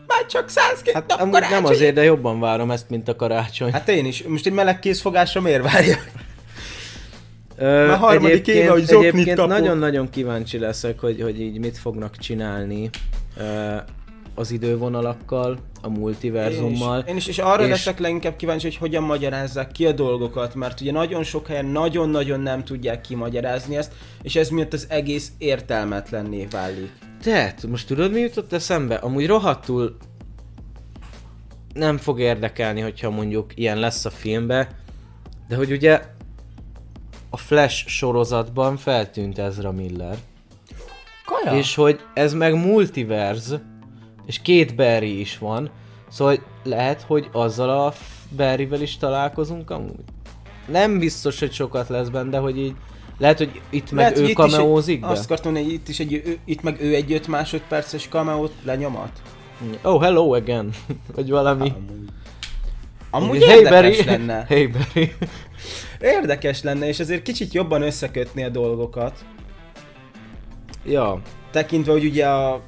Már csak 102 Hát nap karácsony! nem azért, de jobban várom ezt, mint a karácsony. Hát én is. Most egy meleg kézfogásra miért várjak? Ö, már harmadik éve, hogy zoknit kapok. nagyon-nagyon kíváncsi leszek, hogy, hogy így mit fognak csinálni ö, az idővonalakkal, a multiverzummal. Én is, én is, és arra és- leszek leginkább kíváncsi, hogy hogyan magyarázzák ki a dolgokat, mert ugye nagyon sok helyen nagyon-nagyon nem tudják kimagyarázni ezt, és ez miatt az egész értelmetlenné válik. Tehát, most tudod mi jutott eszembe? Amúgy rohadtul nem fog érdekelni, hogyha mondjuk ilyen lesz a filmbe, de hogy ugye a Flash sorozatban feltűnt Ezra Miller, Kaja? és hogy ez meg multiverse, és két Barry is van, szóval lehet, hogy azzal a Barryvel is találkozunk amúgy? nem biztos, hogy sokat lesz benne, de hogy így lehet, hogy itt meg Lehet, ő itt kameózik be? Azt akartam hogy itt, is egy, itt meg ő egy 5 másodperces kameót lenyomat. Oh, hello again. <laughs> Vagy valami. Amúgy hey, érdekes Barry. lenne. <laughs> Hey Barry. Érdekes lenne, és azért kicsit jobban összekötni a dolgokat. ja. Tekintve, hogy ugye a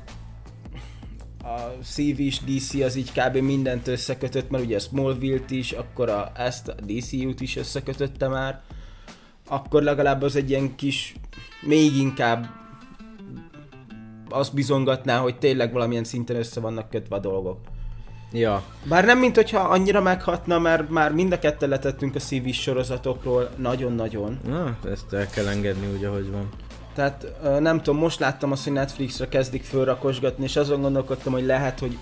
a CV is DC az így kb. mindent összekötött, mert ugye a Smallville-t is, akkor a, ezt a DCU-t is összekötötte már, akkor legalább az egy ilyen kis, még inkább azt bizongatná, hogy tényleg valamilyen szinten össze vannak kötve a dolgok. Ja. Bár nem, mint hogyha annyira meghatna, mert már mind a ketten letettünk a CV sorozatokról nagyon-nagyon. Na, ezt el kell engedni úgy, ahogy van. Tehát nem tudom, most láttam azt, hogy Netflixre kezdik fölrakosgatni, és azon gondolkodtam, hogy lehet, hogy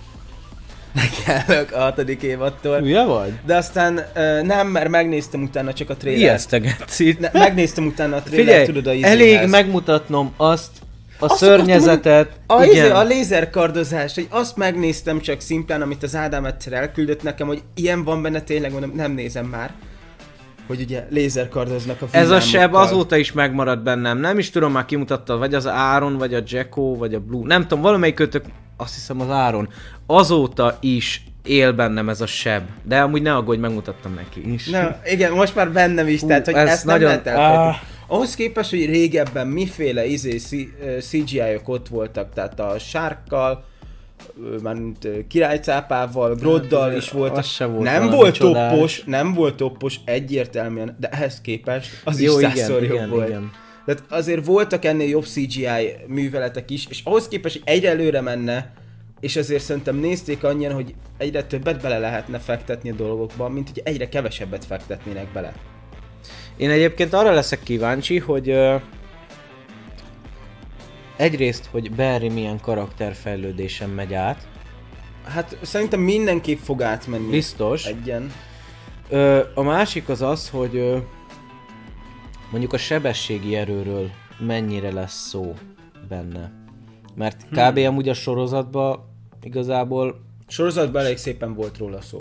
nekiállok a hatodik évattól. Hülye vagy? De aztán nem, mert megnéztem utána csak a trailert. Ijesztegetsz itt. Ne, megnéztem utána a trailert, Figyelj, tudod a elég izéhez. megmutatnom azt, a Azt szörnyezetet. A, igen. izé, a lézerkardozás, hogy azt megnéztem csak szimplán, amit az Ádám egyszer elküldött nekem, hogy ilyen van benne, tényleg mondom, nem nézem már. Hogy ugye lézerkardoznak a Ez a seb azóta is megmaradt bennem. Nem is tudom, már kimutatta, vagy az Áron, vagy a Jacko, vagy a Blue. Nem tudom, valamelyik kötök, azt hiszem az Áron. Azóta is él bennem ez a seb. De amúgy ne aggódj, megmutattam neki is. Na, igen, most már bennem is, Hú, tehát hogy ez ezt nem nagyon- lehet elfelejteni. Ah. Ahhoz képest, hogy régebben miféle izé, CGI-ok ott voltak, tehát a sárkkal, mármint királycápával, groddal Hát, is voltak. az se volt nem volt csodás. toppos, nem volt toppos egyértelműen, de ehhez képest az Jó, is igen, jobb igen, volt. igen. Tehát azért voltak ennél jobb CGI műveletek is, és ahhoz képest, hogy egyre előre menne, és azért szerintem nézték annyian, hogy egyre többet bele lehetne fektetni a dolgokba, mint hogy egyre kevesebbet fektetnének bele. Én egyébként arra leszek kíváncsi, hogy egyrészt, hogy Barry milyen karakterfejlődésen megy át. Hát szerintem mindenképp fog átmenni. Biztos. Egyen. Ö, a másik az az, hogy ö, mondjuk a sebességi erőről mennyire lesz szó benne. Mert kb. Hmm. amúgy a sorozatban igazából Sorozatban elég szépen volt róla szó.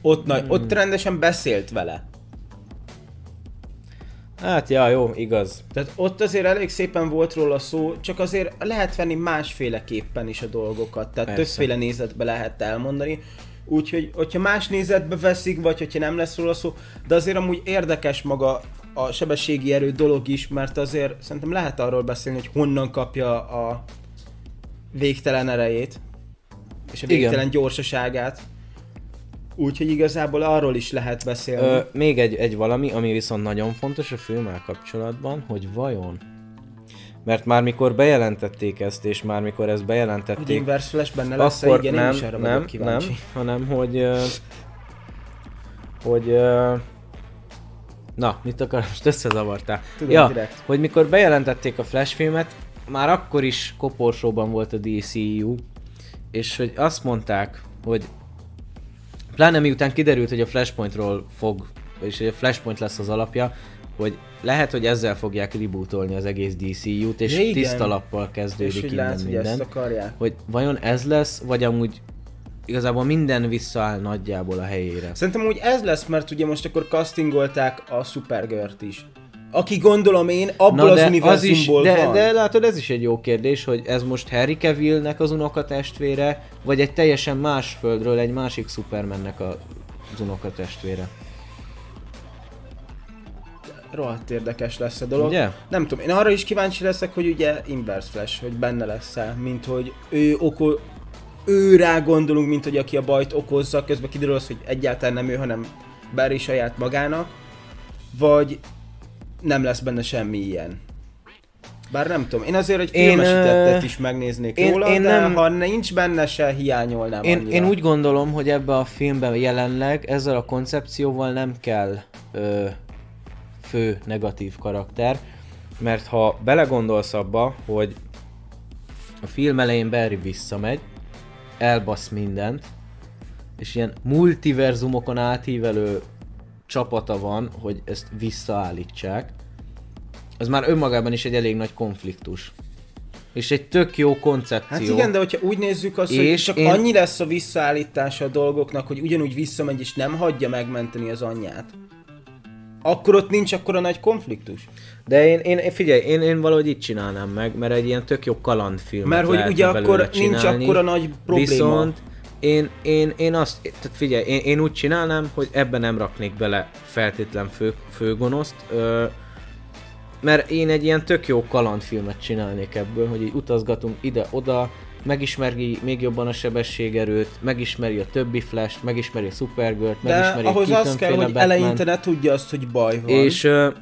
Ott, nagy, Hmm. ott rendesen beszélt vele. Hát, ja, jó, igaz. Tehát ott azért elég szépen volt róla szó, csak azért lehet venni másféleképpen is a dolgokat, tehát Persze. többféle nézetbe lehet elmondani. Úgyhogy, hogyha más nézetbe veszik, vagy hogyha nem lesz róla szó, de azért amúgy érdekes maga a sebességi erő dolog is, mert azért szerintem lehet arról beszélni, hogy honnan kapja a végtelen erejét, és a Igen. végtelen gyorsaságát. Úgyhogy igazából arról is lehet beszélni. Ö, még egy, egy valami, ami viszont nagyon fontos a filmmel kapcsolatban, hogy vajon mert már mikor bejelentették ezt, és már mikor ezt hogy bejelentették, Inverse Flash benne lesz akkor igen, nem, én is arra nem, kíváncsi. nem, hanem hogy, ö, hogy, ö, na, mit akar, most összezavartál. Tudom, ja, direkt. hogy mikor bejelentették a Flash filmet, már akkor is koporsóban volt a DCU, és hogy azt mondták, hogy pláne miután kiderült, hogy a Flashpointról fog, és hogy a Flashpoint lesz az alapja, hogy lehet, hogy ezzel fogják rebootolni az egész DCU-t, és Ja, igen. tiszta lappal És kezdődik hogy innen látsz, hogy minden ezt akarják. hogy vajon ez lesz, vagy amúgy igazából minden visszaáll nagyjából a helyére. Szerintem úgy ez lesz, mert ugye most akkor castingolták a Supergirl-t is. Aki gondolom én, abból az de, univerzumból de, van. de látod, ez is egy jó kérdés, hogy ez most Harry Cavillnek az unokatestvére, vagy egy teljesen más földről egy másik Supermannek a az unokatestvére. Rohadt érdekes lesz a dolog. Ugye? Nem tudom, én arra is kíváncsi leszek, hogy ugye Inverse Flash, hogy benne lesz-e, mint hogy ő oko... ő rá gondolunk, mint hogy aki a bajt okozza, közben kiderül az, hogy egyáltalán nem ő, hanem Barry saját magának, vagy nem lesz benne semmi ilyen. Bár nem tudom, én azért egy filmesítettet is megnéznék én- róla, én de nem- ha nincs benne se, hiányolnám Én, annyira. én úgy gondolom, hogy ebbe a filmben jelenleg ezzel a koncepcióval nem kell ö, fő negatív karakter, mert ha belegondolsz abba, hogy a film elején Barry visszamegy, elbasz mindent, és ilyen multiverzumokon átívelő csapata van, hogy ezt visszaállítsák, az már önmagában is egy elég nagy konfliktus. És egy tök jó koncepció. Hát igen, de hogyha úgy nézzük azt, hogy És csak én- annyi lesz a visszaállítása a dolgoknak, hogy ugyanúgy visszamegy és nem hagyja megmenteni az anyját. akkor ott nincs akkora nagy konfliktus. De én, én figyelj, én, én valahogy így csinálnám meg, mert egy ilyen tök jó kalandfilm. Mert hogy ugye akkor nincs akkora nagy probléma. Viszont én, én, én azt, tehát figyelj, én, én úgy csinálnám, hogy ebben nem raknék bele feltétlen fő, főgonoszt, ö, mert én egy ilyen tök jó kalandfilmet csinálnék ebből, hogy így utazgatunk ide-oda, megismeri még jobban a sebességerőt, megismeri a többi flash megismeri a Supergirl-t, megismeri De ahhoz a az kell, hogy eleinte ne tudja azt, hogy baj van. És, uh,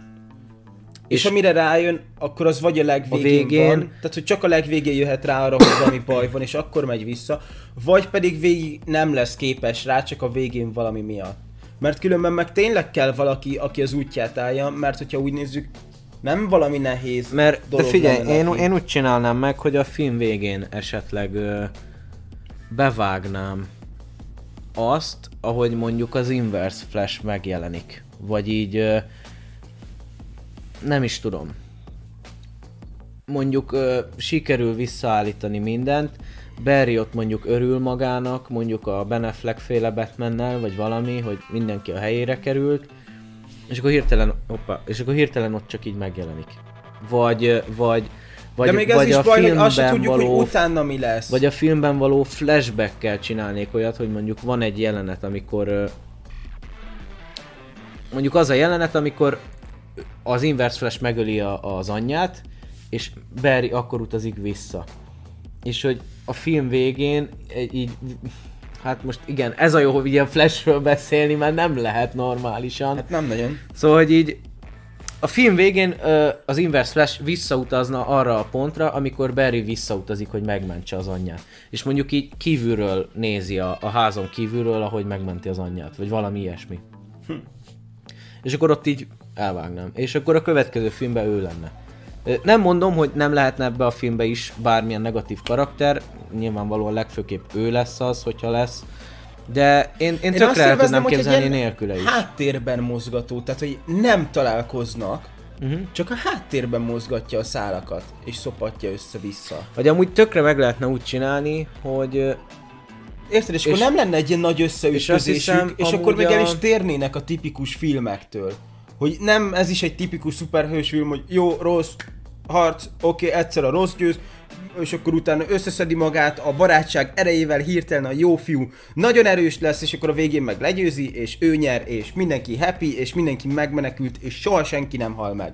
és, és amire rájön, akkor az vagy a legvégén a végén, van, tehát hogy csak a legvégén jöhet rá arra, hogy valami baj van, és akkor megy vissza, vagy pedig végig nem lesz képes rá, csak a végén valami miatt. Mert különben meg tényleg kell valaki, aki az útját állja, mert hogyha úgy nézzük, nem valami nehéz Mert, dolog de figyelj, én, én úgy csinálnám meg, hogy a film végén esetleg ö, bevágnám azt, ahogy mondjuk az Inverse Flash megjelenik. Vagy így ö, nem is tudom. Mondjuk ö, sikerül visszaállítani mindent, Barry ott mondjuk örül magának, mondjuk a Ben Affleck féle Batmannel, vagy valami, hogy mindenki a helyére került, és akkor hirtelen, oppa, és akkor hirtelen ott csak így megjelenik. Vagy, vagy, vagy, De még ez vagy is a baj, filmben azt se tudjuk, való, hogy utána mi lesz. Vagy a filmben való flashback-kel csinálnék olyat, hogy mondjuk van egy jelenet, amikor mondjuk az a jelenet, amikor az Inverse Flash megöli a, az anyját, és Barry akkor utazik vissza. És hogy a film végén így Hát most igen, ez a jó, hogy ilyen Flashről beszélni, mert nem lehet normálisan. Hát nem nagyon. Szóval, hogy így a film végén az Inverse Flash visszautazna arra a pontra, amikor Barry visszautazik, hogy megmentse az anyját. És mondjuk így kívülről nézi a, a házon kívülről, ahogy megmenti az anyját, vagy valami ilyesmi. Hm. És akkor ott így elvágnám. És akkor a következő filmben ő lenne. Nem mondom, hogy nem lehetne ebbe a filmbe is bármilyen negatív karakter, nyilvánvalóan legfőképp ő lesz az, hogyha lesz, de én, én, én tökre el tudnám képzelni nélküle is. háttérben mozgató, tehát hogy nem találkoznak, uh-huh. csak a háttérben mozgatja a szálakat, és szopatja össze-vissza. Vagy amúgy tökre meg lehetne úgy csinálni, hogy Érted, és, és akkor nem lenne egy ilyen nagy összeütközésük, és, hiszem, és akkor még a... el is térnének a tipikus filmektől. Hogy nem ez is egy tipikus szuperhős film, hogy jó, rossz, harc, oké, okay, egyszer a rossz győz, és akkor utána összeszedi magát a barátság erejével hirtelen a jó fiú nagyon erős lesz, és akkor a végén meg legyőzi, és ő nyer, és mindenki happy, és mindenki megmenekült, és soha senki nem hal meg.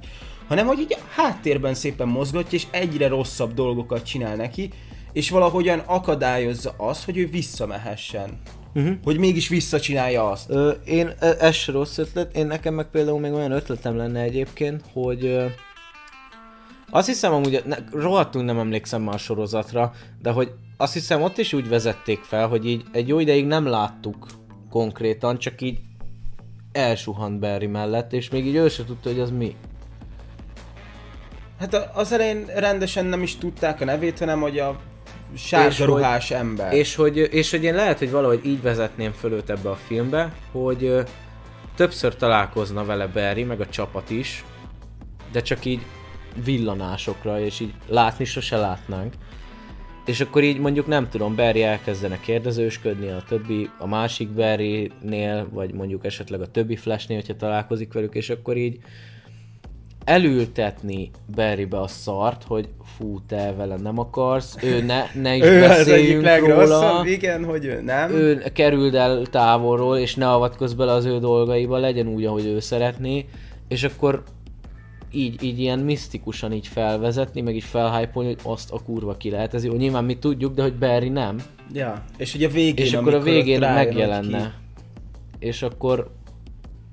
Hanem, hogy így a háttérben szépen mozgatja, és egyre rosszabb dolgokat csinál neki, és valahogyan akadályozza azt, hogy ő visszamehessen. Uh-huh. Hogy mégis visszacsinálja azt. Ö, én, ez se rossz ötlet, én nekem meg például még olyan ötletem lenne egyébként, hogy ö, azt hiszem amúgy, ne, rohadtul nem emlékszem már a sorozatra, de hogy azt hiszem ott is úgy vezették fel, hogy így egy jó ideig nem láttuk konkrétan, csak így elsuhant Barry mellett, és még így ő se tudta, hogy az mi. Hát az elején rendesen nem is tudták a nevét, hanem hogy a sárga ruhás hogy, ember. És hogy, és hogy én lehet, hogy valahogy így vezetném föl őt ebbe a filmbe, hogy ö, többször találkozna vele Barry, meg a csapat is, de csak így villanásokra, és így látni sose látnánk. És akkor így mondjuk nem tudom, Barry elkezdene kérdezősködni a többi, a másik Barry-nél, vagy mondjuk esetleg a többi Flashnél, hogyha találkozik velük, és akkor így elültetni Barrybe a szart, hogy fú, te vele nem akarsz, ő ne, ne is <laughs> ő beszéljünk az róla. igen, hogy ő nem. Ő kerüld el távolról, és ne avatkozz bele az ő dolgaiba, legyen úgy, ahogy ő szeretné, és akkor így, így ilyen misztikusan így felvezetni, meg így felhypolni, hogy azt a kurva ki lehet. Ez jó, nyilván mi tudjuk, de hogy Barry nem. Ja, és ugye a végén, És akkor a végén megjelenne. És akkor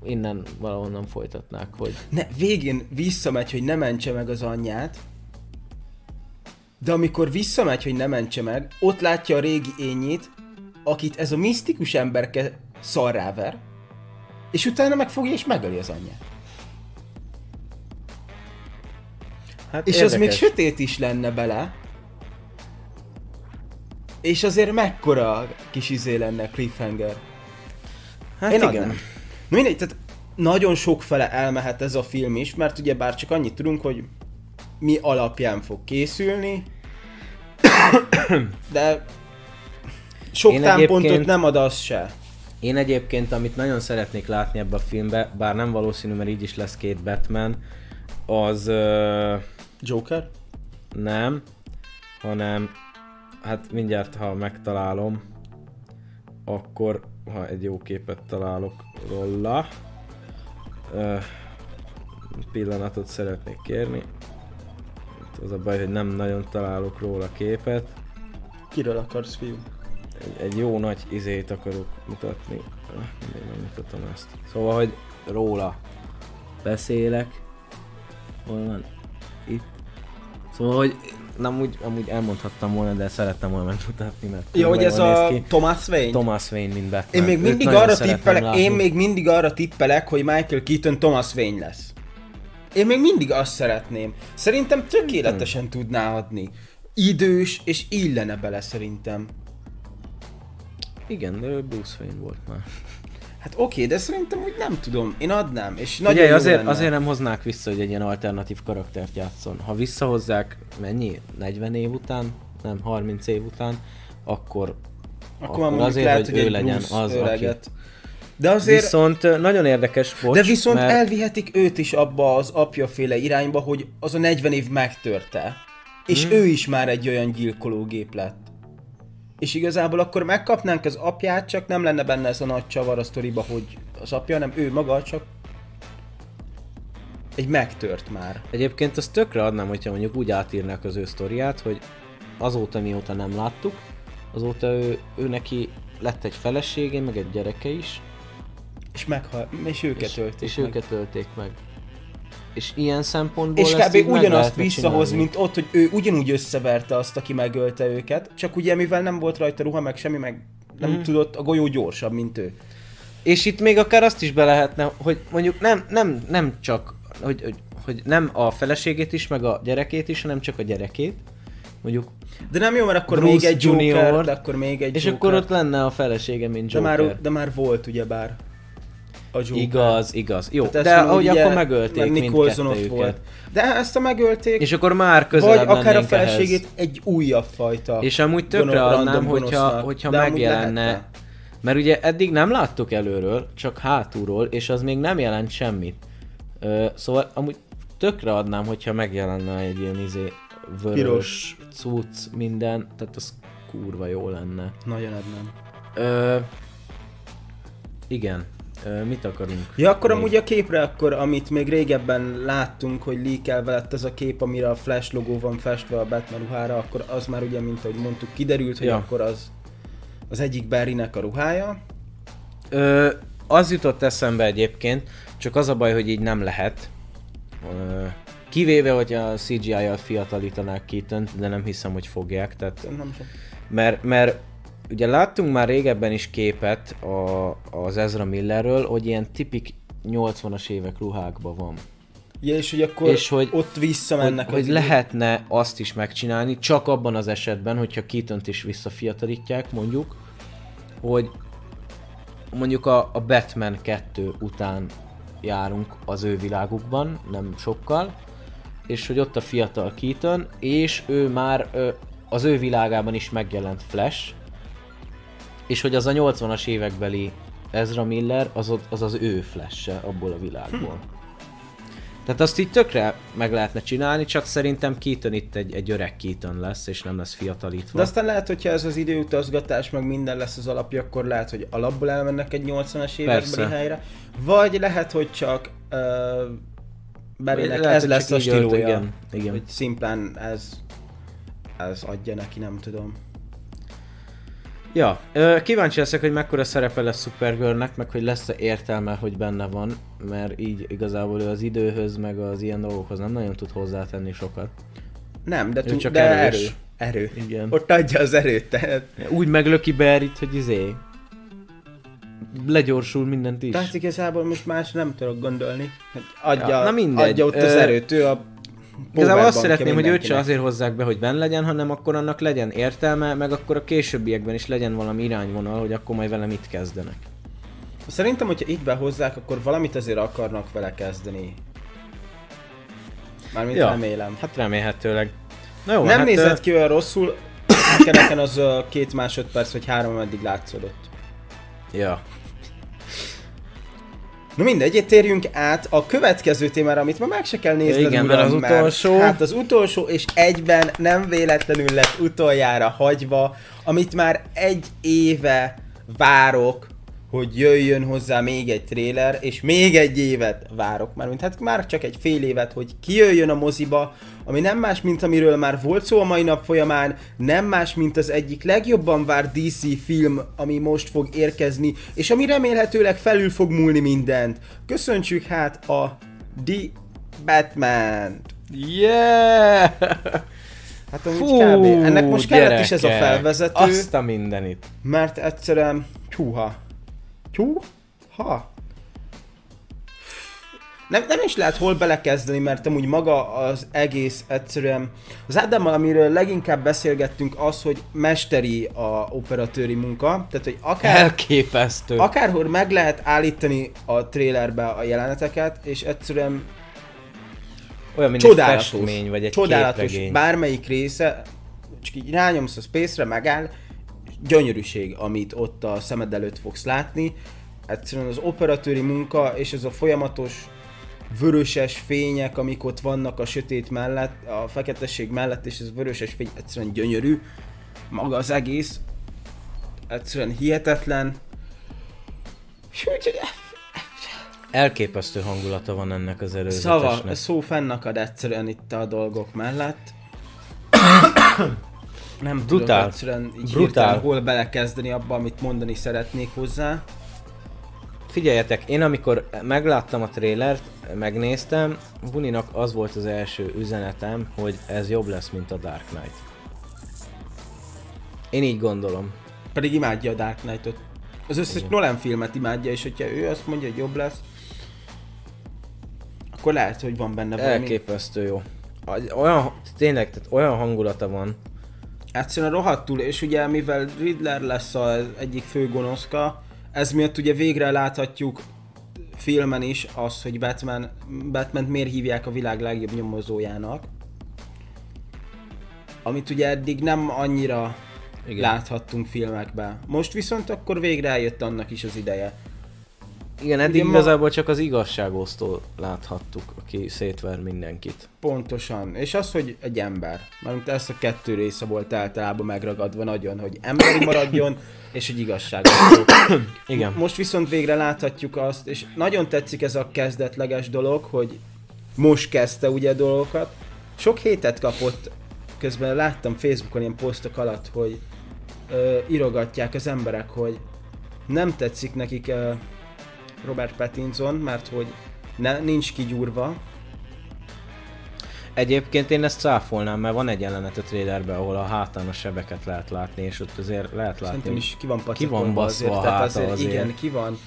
innen valahonnan folytatnák, hogy... Ne, végén visszamegy, hogy ne mentse meg az anyját, de amikor visszamegy, hogy ne mentse meg, ott látja a régi ényét, akit ez a misztikus emberke szarráver, és utána megfogja és megöli az anyját. Hát és érdekes. az még sötét is lenne bele. És azért mekkora kis izé lenne cliffhanger. Hát Én igen. Adnám. Mindegy, tehát nagyon sok fele elmehet ez a film is, mert ugye bár csak annyit tudunk, hogy mi alapján fog készülni, <coughs> de sok Én támpontot nem ad az se. Én egyébként, amit nagyon szeretnék látni ebbe a filmbe, bár nem valószínű, mert így is lesz két Batman, az ö, Joker? nem, hanem hát mindjárt, ha megtalálom, akkor, ha egy jó képet találok róla, pillanatot szeretnék kérni. Itt Az a baj, hogy nem nagyon találok róla képet. Kiről akarsz, fiú? egy, egy jó nagy izét akarok mutatni. Mindegy, nem mutatom ezt. Szóval, hogy róla beszélek. Hol van? Itt. Szóval, hogy nem úgy, amúgy elmondhattam volna, de szerettem volna megmutatni, mert Ja, hogy ez a ki. Thomas Wayne? Thomas Wayne, mint Batman. Én még mindig arra tippelek, látni. én még mindig arra tippelek, hogy Michael Keaton Thomas Wayne lesz. Én még mindig azt szeretném. Szerintem tökéletesen tudná adni. Idős, és illene bele szerintem. Igen, Bruce Wayne volt már. Hát oké, de szerintem úgy nem tudom. Én adnám, és nagyon Ugye jó azért, lenne. azért nem hoznák vissza, hogy egy ilyen alternatív karaktert játszon. Ha visszahozzák, mennyi? 40 év után? Nem, 30 év után, akkor, Akkor, mondjuk azért, lehet, hogy hogy ő egy legyen az, öreget. De azért, Viszont nagyon érdekes, bocs, de viszont mert elvihetik őt is abba az apjaféle irányba, hogy az a 40 év megtörte. És Hmm. ő is már egy olyan gyilkológép lett. És igazából akkor megkapnánk az apját, csak nem lenne benne ez a nagy csavar a sztoriba, hogy az apja, nem ő maga, csak egy megtört már. egyébként azt tökre adnám, hogyha mondjuk úgy átírnák az ő sztoriát, hogy azóta mióta nem láttuk, azóta ő, ő neki lett egy felesége, meg egy gyereke is, És, meghal, és őket és, ölték és meg. őket ölték meg. És ilyen szempontból És kb. ugyanazt visszahoz, csinálni. mint ott, hogy ő ugyanúgy összeverte azt, aki megölte őket, csak ugye mivel nem volt rajta ruha, meg semmi, meg nem Mhm. tudott, a golyó gyorsabb, mint ő. És itt még akár azt is be lehetne, hogy mondjuk nem, nem, nem csak, hogy, hogy, hogy nem a feleségét is, meg a gyerekét is, hanem csak a gyerekét. Mondjuk, De nem jó, mert akkor Bruce még egy Joker, Junior, de akkor még egy és Joker. akkor ott lenne a felesége, mint de, Joker. már, de már volt ugyebár a Joker. Igaz, igaz. Jó, Tehát de ahogy ugye- akkor megölték Nicholson ott volt. De ezt a megölték, És akkor már vagy közelebb akár a feleségét ehhez. egy újabb fajta. És amúgy tökre adnám, hogyha, hogyha De megjelenne. lehetne. Mert ugye eddig nem láttuk előről, csak hátulról, és az még nem jelent semmit. Ö, szóval amúgy tökre adnám, hogyha megjelenne egy ilyen izé vörös, Piros. cucc, minden, tehát az kurva jó lenne. Nagyon adnám. Ö, igen, mit akarunk? Ja, akkor még? amúgy a képre, akkor, amit még régebben láttunk, hogy leakelve lett ez a kép, amire a Flash logó van festve a Batman ruhára, akkor az már ugye, mint ahogy mondtuk, kiderült, hogy Ja. akkor az az egyik Barrynek a ruhája. Ö, az jutott eszembe egyébként, csak az a baj, hogy így nem lehet. Ö, kivéve, hogy a CGI-jal fiatalítanák keaton de nem hiszem, hogy fogják. Tehát, Nem sem. mert, mert ugye láttunk már régebben is képet a, az Ezra Millerről, hogy ilyen tipik 80-as évek ruhákban van. Ja, és hogy akkor És hogy- ott visszamennek hogy, hogy lehetne azt is megcsinálni, csak abban az esetben, hogyha keaton is visszafiatalítják, mondjuk, hogy mondjuk a, a Batman 2 után járunk az ő világukban, nem sokkal, és hogy ott a fiatal Keaton, és ő már ö, az ő világában is megjelent Flash, és hogy az a 80-as évekbeli Ezra Miller, az az, az ő flash abból a világból. Tehát azt így tökre meg lehetne csinálni, csak szerintem Keaton itt egy, egy öreg Keaton lesz, és nem lesz fiatalítva. De aztán lehet, hogyha ez az időutazgatás, meg minden lesz az alapja, akkor lehet, hogy alapból elmennek egy 80-as évekbeli helyre. Vagy lehet, hogy csak uh, Barrynek Lehet, ez lesz a stílója. igen, igen. Hogy szimplán ez, ez adja neki, nem tudom. Ja, kíváncsi leszek, hogy mekkora szerepe lesz Supergirlnek, meg hogy lesz-e értelme, hogy benne van, mert így igazából ő az időhöz, meg az ilyen dolgokhoz nem nagyon tud hozzátenni sokat. Nem, de, tud, de erő. erős. Erő. Igen. Ott adja az erőt, tehát. Úgy meglöki Barryt, hogy izé... Legyorsul mindent is. Tehát igazából most más nem tudok gondolni. Hát Adja, Ja, na mindegy. adja ott az erőt, ő a Igazából azt szeretném, hogy őt se azért hozzák be, hogy benn legyen, hanem akkor annak legyen értelme, meg akkor a későbbiekben is legyen valami irányvonal, hogy akkor majd vele mit kezdenek. Szerintem, hogyha így behozzák, akkor valamit azért akarnak vele kezdeni. Mármint ja. remélem. Hát remélhetőleg. Na jó, Nem hát, nézett ki olyan rosszul, <coughs> nekem, az két másodperc vagy három eddig látszódott. Ja. Na mindegy, térjünk át a következő témára, amit ma meg se kell nézni. Igen, mert az utolsó. Hát az utolsó, és egyben nem véletlenül lett utoljára hagyva, amit már egy éve várok, hogy jöjjön hozzá még egy tréler, és még egy évet várok már, mint hát már csak egy fél évet, hogy kijöjjön a moziba, ami nem más, mint amiről már volt szó a mai nap folyamán, nem más, mint az egyik legjobban vár DC film, ami most fog érkezni, és ami remélhetőleg felül fog múlni mindent. Köszöntsük hát a The batman Yeah! Hát amúgy Fú, kb. Ennek most kellett gyerekek. is ez a felvezető. Azt a mindenit. Mert egyszerűen, húha, Tyú? Ha. Nem, nem is lehet hol belekezdeni, mert amúgy maga az egész egyszerűen... Az Ádámmal, amiről leginkább beszélgettünk, az, hogy mesteri a operatőri munka. Tehát, hogy akár... Elképesztő. Akárhol meg lehet állítani a trailerbe a jeleneteket, és egyszerűen olyan, mint csodálatos, egy festmény, vagy egy csodálatos, képregény. bármelyik része, csak így rányomsz a space-re, megáll, gyönyörűség, amit ott a szemed előtt fogsz látni. Egyszerűen az operatőri munka és ez a folyamatos vöröses fények, amik ott vannak a sötét mellett, a feketesség mellett, és ez vöröses fény egyszerűen gyönyörű. Maga az egész egyszerűen hihetetlen. Elképesztő hangulata van ennek az előzetesnek. Szava, szó fennakad egyszerűen itt a dolgok mellett nem Brutál. tudom egyszerűen így Brutál. hol belekezdeni abba, amit mondani szeretnék hozzá. Figyeljetek, én amikor megláttam a trélert, megnéztem, Buninak az volt az első üzenetem, hogy ez jobb lesz, mint a Dark Knight. Én így gondolom. Pedig imádja a Dark Knight-ot. Az összes Igen. Nolan filmet imádja, és hogyha ő azt mondja, hogy jobb lesz, akkor lehet, hogy van benne valami. Elképesztő jó. Olyan, tényleg, tehát olyan hangulata van, egyszerűen rohadtul, és ugye mivel Riddler lesz az egyik fő gonoszka, ez miatt ugye végre láthatjuk filmen is az, hogy Batman, Batman miért hívják a világ legjobb nyomozójának. Amit ugye eddig nem annyira Igen. láthattunk filmekben. Most viszont akkor végre eljött annak is az ideje. Igen, eddig Ugye igazából ma... csak az igazságosztó láthattuk, aki szétver mindenkit. Pontosan. És az, hogy egy ember. Mert ezt a kettő része volt általában megragadva nagyon, hogy emberi <coughs> maradjon, és hogy igazságosztó. <coughs> Igen. Most viszont végre láthatjuk azt, és nagyon tetszik ez a kezdetleges dolog, hogy most kezdte ugye dolgokat. Sok hétet kapott, közben láttam Facebookon ilyen posztok alatt, hogy ö, írogatják az emberek, hogy nem tetszik nekik ö, Robert Pattinson, mert hogy ne, nincs kigyúrva. Egyébként én ezt cáfolnám, mert van egy jelenet a trailerben, ahol a hátán a sebeket lehet látni, és ott azért lehet látni. Szerintem is ki van ki van baszva azért, tehát azért, azért. Igen, ki van.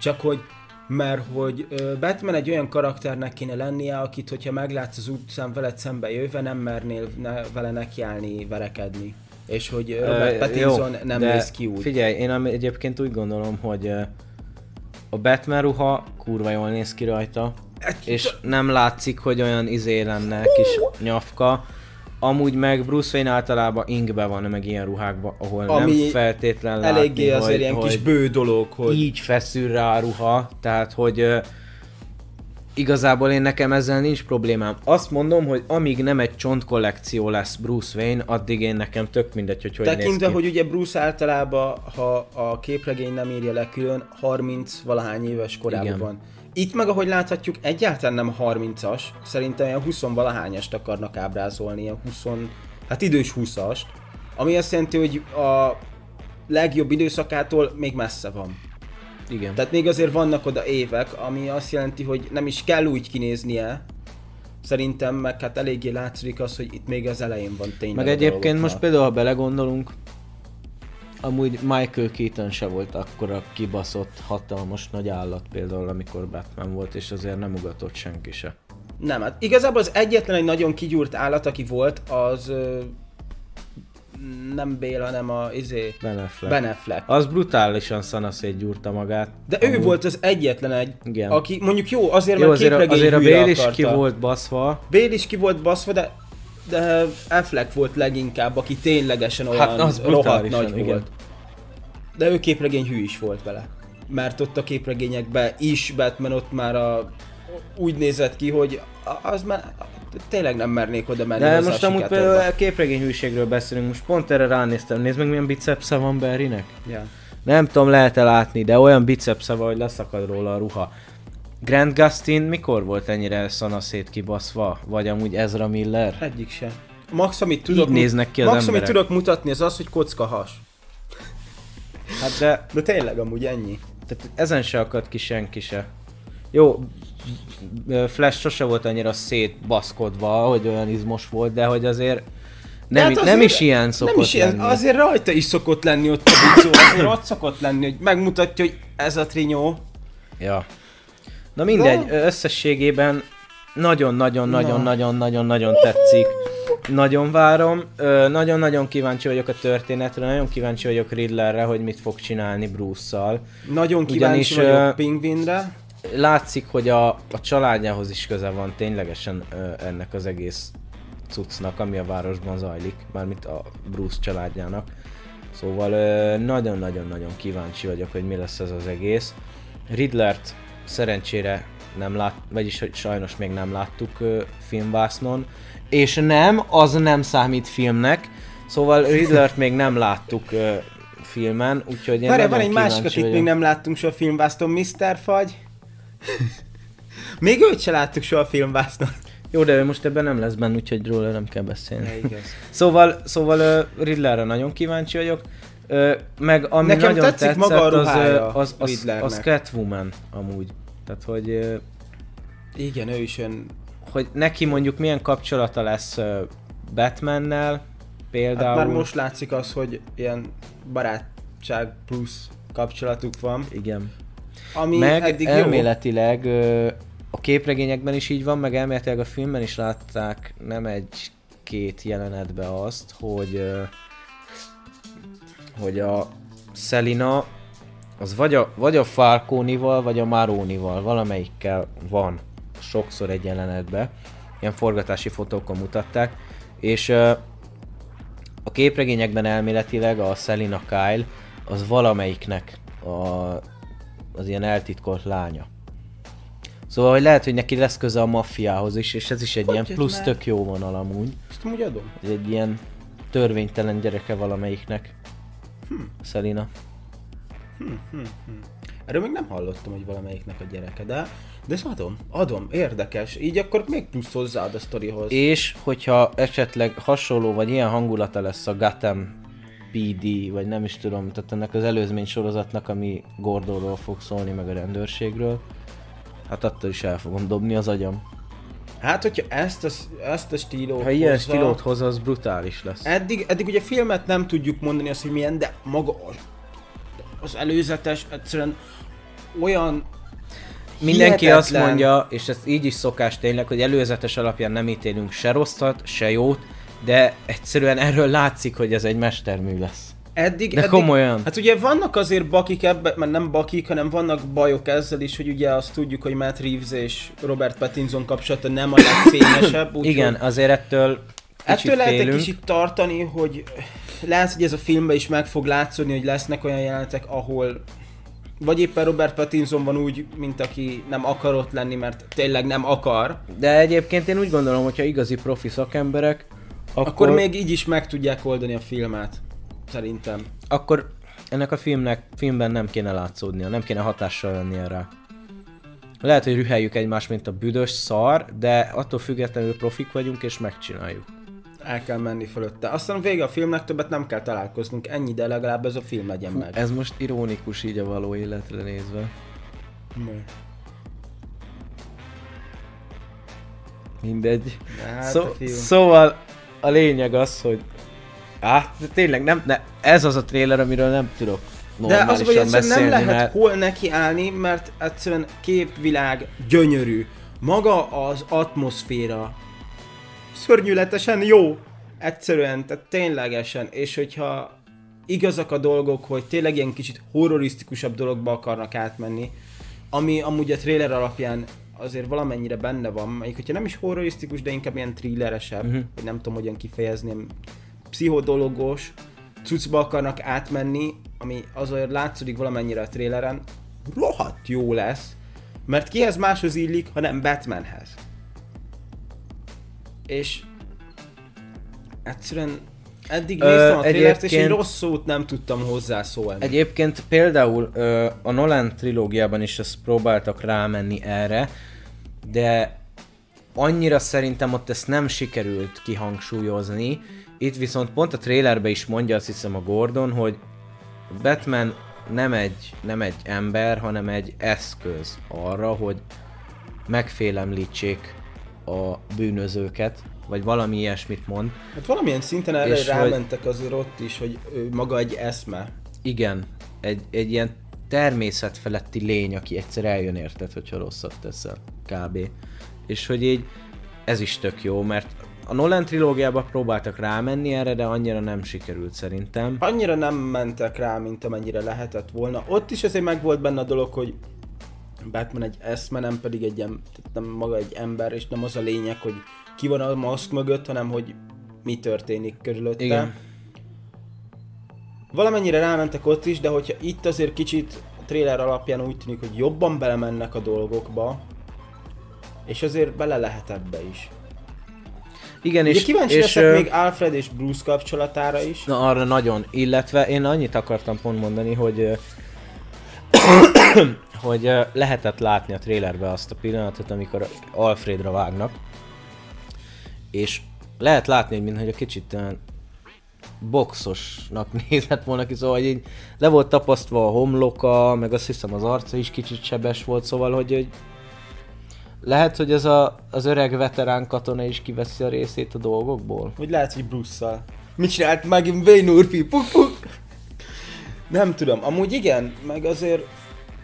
Csak hogy mert hogy Batman egy olyan karakternek kéne lennie, akit, hogyha meglátsz az utcán veled szembe jöve, nem mernél ne, vele nekiállni, verekedni. És hogy Robert uh, Pattinson jó, nem néz ki úgy. Figyelj, én egyébként úgy gondolom, hogy a Batman ruha kurva jól néz ki rajta, és nem látszik, hogy olyan izé lenne, kis nyafka. Amúgy meg Bruce Wayne általában ingbe van, meg ilyen ruhákban, ahol Ami nem feltétlen látni, eléggé azért hogy, ilyen hogy kis bő dolog, hogy... Így feszül rá a ruha, tehát hogy igazából én nekem ezzel nincs problémám. Azt mondom, hogy amíg nem egy csontkollekció lesz Bruce Wayne, addig én nekem tök mindegy, hogy hogy Tekintve, hogy ugye Bruce általában, ha a képregény nem írja le külön, 30 valahány éves korában Igen. van. Itt meg, ahogy láthatjuk, egyáltalán nem 30-as, szerintem ilyen 20 valahányast akarnak ábrázolni, ilyen 20, hát idős 20-ast, ami azt jelenti, hogy a legjobb időszakától még messze van. Igen. Tehát még azért vannak oda évek, ami azt jelenti, hogy nem is kell úgy kinéznie, szerintem meg hát eléggé látszik az, hogy itt még az elején van tényleg Meg egyébként most például, ha belegondolunk, amúgy Michael Keaton se volt akkora kibaszott, hatalmas nagy állat például, amikor Batman volt, és azért nem ugatott senki se. Nem, hát igazából az egyetlen egy nagyon kigyúrt állat, aki volt, az nem Bél, hanem a izé... Ben Affleck. Ben Affleck. Az brutálisan szanaszét gyúrta magát. De amúgy. ő volt az egyetlen egy, Igen. aki mondjuk jó, azért jó, mert azért, a, azért a Bél is ki volt baszva. Bél is ki volt baszva, de de Affleck volt leginkább, aki ténylegesen olyan hát, az rohadt nagy igen. volt. De ő képregény hű is volt vele. mert ott a képregényekben is Batman ott már a, úgy nézett ki, hogy az már tényleg nem mernék oda menni De most amúgy például a képregény hűségről beszélünk, most pont erre ránéztem, nézd meg milyen bicepsze van Barrynek. Ja. Nem tudom, lehet-e látni, de olyan bicepsze van, hogy leszakad róla a ruha. Grant Gustin mikor volt ennyire szanaszét kibaszva? Vagy amúgy Ezra Miller? Egyik sem. Max, amit tudok, néznek ki az max, amit tudok mutatni, az az, hogy kocka has. Hát de De tényleg amúgy ennyi. tehát ezen se akad ki senki se. Jó, Flash sose volt annyira szétbaszkodva, hogy olyan izmos volt, de hogy azért nem, hát nem azért- is ilyen szokott Nem is ilyen, lenni. azért rajta is szokott lenni ott a bicó, azért ott szokott lenni, hogy megmutatja, hogy ez a trinyó. Ja. Na mindegy, Na. összességében nagyon-nagyon-nagyon-nagyon-nagyon-nagyon Na. tetszik. Nagyon várom, nagyon-nagyon kíváncsi vagyok a történetre, nagyon kíváncsi vagyok Riddlerre, hogy mit fog csinálni Bruce-szal. Nagyon kíváncsi Ugyanis, vagyok Pingvinre. Látszik, hogy a, a családjához is köze van ténylegesen ö, ennek az egész cuccnak, ami a városban zajlik, mármint a Bruce családjának. Szóval nagyon-nagyon-nagyon kíváncsi vagyok, hogy mi lesz ez az egész. Riddlert szerencsére nem lát, vagyis hogy sajnos még nem láttuk ö, filmvásznon, és nem, az nem számít filmnek, szóval Riddlert még nem láttuk ö, filmen, úgyhogy én Várjál, van egy másik, kíváncsi akit vagyok. még nem láttunk soha filmvászton, Mr. Fagy. <laughs> még őt se láttuk soha filmvászton. Jó, de ő most ebben nem lesz benne, úgyhogy róla nem kell beszélni. Ja, igaz. <laughs> Szóval, szóval uh, Riddlerre nagyon kíváncsi vagyok. Uh, meg ami Nekem nagyon tetszik tetszett, maga a az, ruhája az, az, Riddlernek. az Catwoman amúgy. Tehát, hogy, uh, Igen, ő is ön... hogy neki mondjuk milyen kapcsolata lesz uh, Batmannel Hát például. már most látszik az, hogy ilyen barátság plusz kapcsolatuk van. Igen. Ami meg eddig jó. elméletileg ö, a képregényekben is így van, meg elméletileg a filmben is látták nem egy-két jelenetbe azt, hogy hogy a Selina az vagy a, vagy a Falconival, vagy a Maronival, valamelyikkel van sokszor egy jelenetbe. Ilyen forgatási fotókon mutatták. És a képregényekben elméletileg a Selina Kyle az valamelyiknek a, az ilyen eltitkolt lánya. Szóval, hogy lehet, hogy neki lesz köze a maffiához is, és ez is egy Hogy ilyen plusz már? tök jó vonal amúgy. Ezt amúgy adom. Ez egy ilyen törvénytelen gyereke valamelyiknek. Hm. Selina. Erről még nem hallottam, hogy valamelyiknek a gyereke, de, de ezt adom, adom, érdekes. Így akkor még plusz hozzáad a sztorihoz. És hogyha esetleg hasonló vagy ilyen hangulata lesz a Gotham PD, vagy nem is tudom, tehát ennek az előzmény sorozatnak, ami Gordonról fog szólni, meg a rendőrségről, hát attól is el fogom dobni az agyam. Hát, hogyha ezt a, ezt a stílót Ha ilyen hozza- stílót hoz, az brutális lesz. Eddig, eddig ugye filmet nem tudjuk mondani azt, hogy milyen, de maga az, az előzetes egyszerűen olyan Mindenki azt hihetetlen- mondja, és ez így is szokás tényleg, hogy előzetes alapján nem ítélünk se rosszat, se jót, de egyszerűen erről látszik, hogy ez egy mestermű lesz. Eddig, De eddig, komolyan. Hát ugye vannak azért bakik ebben, mert nem bakik, hanem vannak bajok ezzel is, hogy ugye azt tudjuk, hogy Matt Reeves és Robert Pattinson kapcsolata nem a legfényesebb. <coughs> Igen, azért ettől Ettől lehet egy kicsit tartani, hogy lehet, hogy ez a filmben is meg fog látszódni, hogy lesznek olyan jelenetek, ahol vagy éppen Robert Pattinson van úgy, mint aki nem akar ott lenni, mert tényleg nem akar, De egyébként én úgy gondolom, hogyha igazi profi szakemberek, akkor, még így is meg tudják oldani a filmet. Szerintem. akkor ennek a filmnek, filmben nem kéne látszódnia, nem kéne hatással lennie rá. Lehet, hogy rüheljük egymást, mint a büdös szar, de attól függetlenül profik vagyunk és megcsináljuk. El kell menni fölötte. Aztán vége a filmnek, többet nem kell találkoznunk. Ennyi, de legalább ez a film legyen Hú, meg. ez most ironikus így a való életre nézve. Mi? Mindegy. De Hát Szó, szóval a lényeg az, hogy de tényleg nem, ne, ez az a trailer, amiről nem tudok De az, hogy egyszerűen nem lehet mert hol neki állni, mert egyszerűen képvilág gyönyörű. Maga az atmoszféra szörnyűletesen jó. Egyszerűen, tehát ténylegesen. És hogyha igazak a dolgok, hogy tényleg ilyen kicsit horrorisztikusabb dologba akarnak átmenni, ami amúgy a trailer alapján azért valamennyire benne van, melyik, hogyha nem is horrorisztikus, de inkább ilyen thrilleresebb, Mhm. uh-huh. hogy nem tudom hogyan kifejezni, ilyen pszichodologos cuccba akarnak átmenni, ami azért látszódik valamennyire a traileren, rohadt jó lesz, mert kihez máshoz illik, hanem Batmanhez. És egyszerűen eddig néztem a trélert, és egy rossz szót nem tudtam hozzászólni. Egyébként például ö, a Nolan trilógiában is ezt próbáltak rámenni erre, de annyira szerintem ott ezt nem sikerült kihangsúlyozni. Itt viszont pont a trailerbe is mondja azt hiszem a Gordon, hogy Batman nem egy, nem egy ember, hanem egy eszköz arra, hogy megfélemlítsék a bűnözőket, vagy valami ilyesmit mond. Hát valamilyen szinten erre És hogy- rámentek azért ott is, hogy ő maga egy eszme. Igen, egy, egy ilyen természetfeletti lény, aki egyszer eljön érted, hogyha rosszat teszel, kb. És hogy így ez is tök jó, mert a Nolan trilógiában próbáltak rámenni erre, de annyira nem sikerült szerintem. Annyira nem mentek rá, mint amennyire lehetett volna. Ott is azért meg volt benne a dolog, hogy Batman egy eszme, nem pedig egy, nem maga egy ember, és nem az a lényeg, hogy ki van a maszk mögött, hanem hogy mi történik körülötte. Igen. Valamennyire rámentek ott is, de hogyha itt azért kicsit a trailer alapján úgy tűnik, hogy jobban belemennek a dolgokba, és azért bele lehet ebbe is. Igen, Ugye és, kíváncsi és leszek még Alfred és Bruce kapcsolatára is. Na arra nagyon, illetve én annyit akartam pont mondani, hogy <coughs> hogy lehetett látni a trailerbe azt a pillanatot, amikor Alfredra vágnak, és lehet látni, hogy mintha kicsit olyan boxosnak <laughs> nézett volna ki, szóval hogy így le volt tapasztva a homloka, meg azt hiszem az arca is kicsit sebes volt, szóval hogy, hogy lehet, hogy ez a, az öreg veterán katona is kiveszi a részét a dolgokból. Vagy lehet, hogy Bruce-szal. Mit csinált megint Wayne Urfi? Puk, puk. Nem tudom. Amúgy igen, meg azért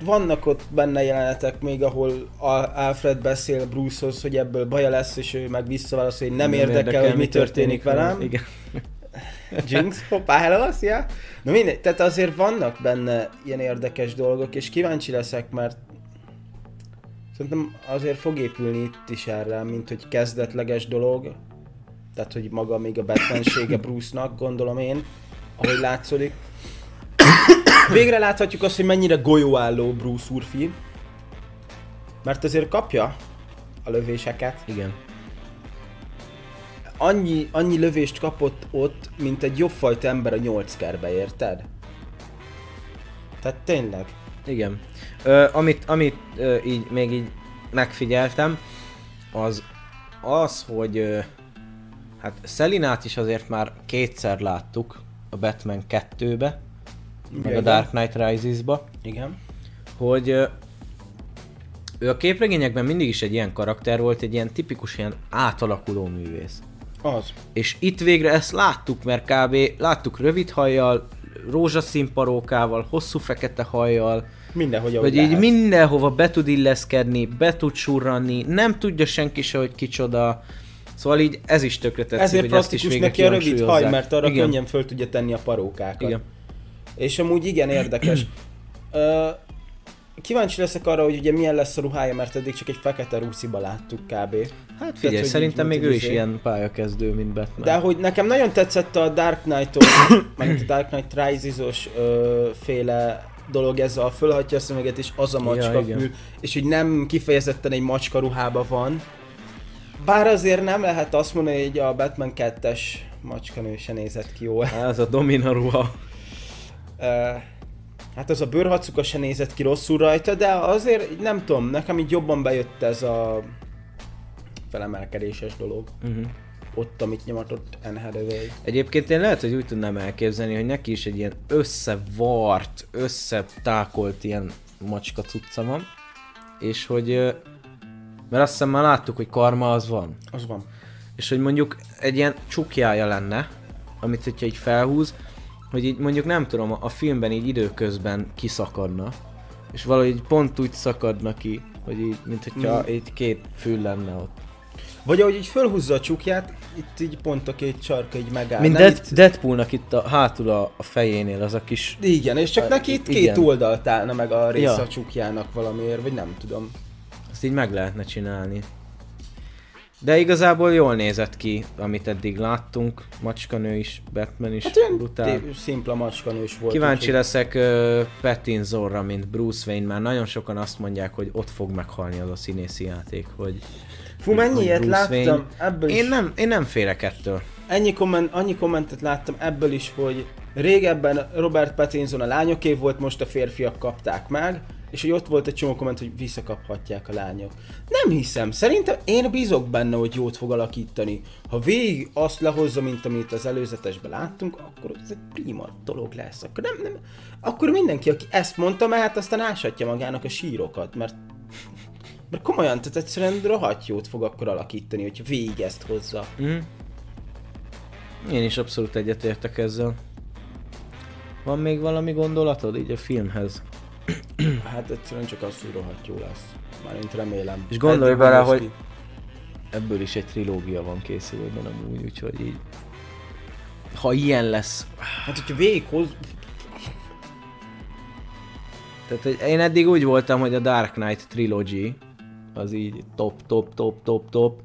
vannak ott benne jelenetek még, ahol Al- Alfred beszél Brucehoz, hogy ebből baja lesz, és ő meg visszaválaszol, hogy nem, nem érdekel, hogy mi történik velem. Igen. Jinx, hoppá, hello, szia! Na mindegy, tehát azért vannak benne ilyen érdekes dolgok, és kíváncsi leszek, mert szerintem azért fog épülni itt is erre, mint hogy kezdetleges dolog, tehát hogy maga még a Batmansége Bruce-nak, gondolom én, ahogy látszódik. Végre láthatjuk azt, hogy mennyire golyóálló Bruce úrfi, mert azért kapja a lövéseket, Igen. annyi, annyi lövést kapott ott, mint egy jobbfajta ember a nyolc kerbe, érted? Tehát tényleg. Igen. Ö, amit amit ö, így még így megfigyeltem, az az, hogy ö, hát Szelinát is azért már kétszer láttuk a Batman 2-be, meg a Igen. Dark Knight Rises-ba, Igen. hogy ő a képregényekben mindig is egy ilyen karakter volt, egy ilyen tipikus ilyen átalakuló művész. Az. És itt végre ezt láttuk, mert kb. láttuk rövid hajjal, rózsaszín parókával, hosszú fekete hajjal, Mindenhogy hogy így lehet. mindenhova be tud illeszkedni, be tud surranni, nem tudja senki se, hogy kicsoda. Szóval így ez is tökre tetszik, Ezért hogy ezt is neki a rövid haj, mert arra Igen. könnyen föl tudja tenni a parókákat. Igen. És amúgy igen érdekes. Ö, kíváncsi leszek arra, hogy ugye milyen lesz a ruhája, mert eddig csak egy fekete rúsziba láttuk kb. Hát figyelj, hogy szerintem még ő is izé. ilyen pályakezdő, mint Batman. De hogy nekem nagyon tetszett a Dark Knight-os, <coughs> meg a Dark Knight Rises-os ö, féle dolog ez a fölhatja a szemeget és az a macska Ja, fül, és hogy nem kifejezetten egy macska ruhában van. Bár azért nem lehet azt mondani, hogy a Batman 2-es macskanő se nézett ki jól. Ez a Domina ruha. Hát az a bőrhacuka se nézett ki rosszul rajta, de azért nem tudom, nekem így jobban bejött ez a felemelkedéses dolog. Uh-huh. Ott, amit nyomatott Anne Hathaway. Egyébként én lehet, hogy úgy tudnám elképzelni, hogy neki is egy ilyen összevart, összetákolt ilyen macska cucca van, és hogy, mert azt hiszem már láttuk, hogy karma az van, Az van. és hogy mondjuk egy ilyen csukjája lenne, amit hogyha így felhúz, hogy így mondjuk nem tudom, a filmben így időközben kiszakadna, és valahogy pont úgy szakadna ki, hogy így, mint hogyha Mm. így két fül lenne ott. Vagy ahogy így fölhúzza a csukját, itt így pont a két sarka így megáll. Mint Dead, itt- Deadpoolnak itt a, hátul a, a fejénél az a kis Igen, és csak A- neki itt igen. két oldalt állna meg a része Ja. a csukjának valamiért, vagy nem tudom. Azt így meg lehetne csinálni. De igazából jól nézett ki, amit eddig láttunk. Macskanő is, Batman is, Hát brutál. szimpla macskanős volt. Kíváncsi úgyhogy- leszek uh, Pattinsonra, mint Bruce Wayne, már nagyon sokan azt mondják, hogy ott fog meghalni az a színészi játék, hogy Fú, mennyi ilyet láttam, Wayne. ebből is. én nem, én nem félek ettől. Ennyi komment, annyi kommentet láttam ebből is, hogy régebben Robert Pattinson a lányoké volt, most a férfiak kapták meg, és hogy ott volt egy csomó komment, hogy visszakaphatják a lányok. Nem hiszem, szerintem én bízok benne, hogy jót fog alakítani. Ha végig azt lehozza, mint amit az előzetesben láttunk, akkor ez egy prima dolog lesz. Akkor, nem, nem, akkor mindenki, aki ezt mondta, mehet, aztán ásatja magának a sírokat, mert mert komolyan, tehát egyszerűen rohadt jót fog akkor alakítani, hogyha végig ezt hozza. Mm. Én is abszolút egyetértek ezzel. Van még valami gondolatod így a filmhez? Hát egyszerűen csak az, hogy rohadt jó lesz. Mármint remélem. És gondolj bele, hogy- ki. Ebből is egy trilógia van készülőben amúgy, úgyhogy így... Ha ilyen lesz... Hát, hogyha végighoz... Tehát hogy én eddig úgy voltam, hogy a Dark Knight Trilogy az így top, top, top, top, top.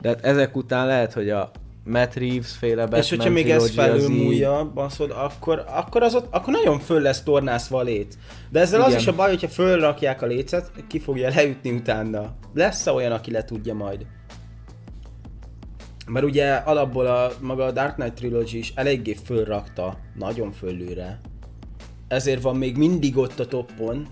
De hát ezek után lehet, hogy a Matt Reeves féle Batman és hogyha még ez az így- felülmúlja, baszod, akkor, akkor, az ott, akkor nagyon föl lesz tornászva a lét. De ezzel az Igen. is a baj, hogyha fölrakják a lécet, ki fogja leütni utána. lesz -e olyan, aki le tudja majd? Mert ugye alapból a maga a Dark Knight Trilogy is eléggé fölrakta, nagyon fölőre. Ezért van még mindig ott a toppon.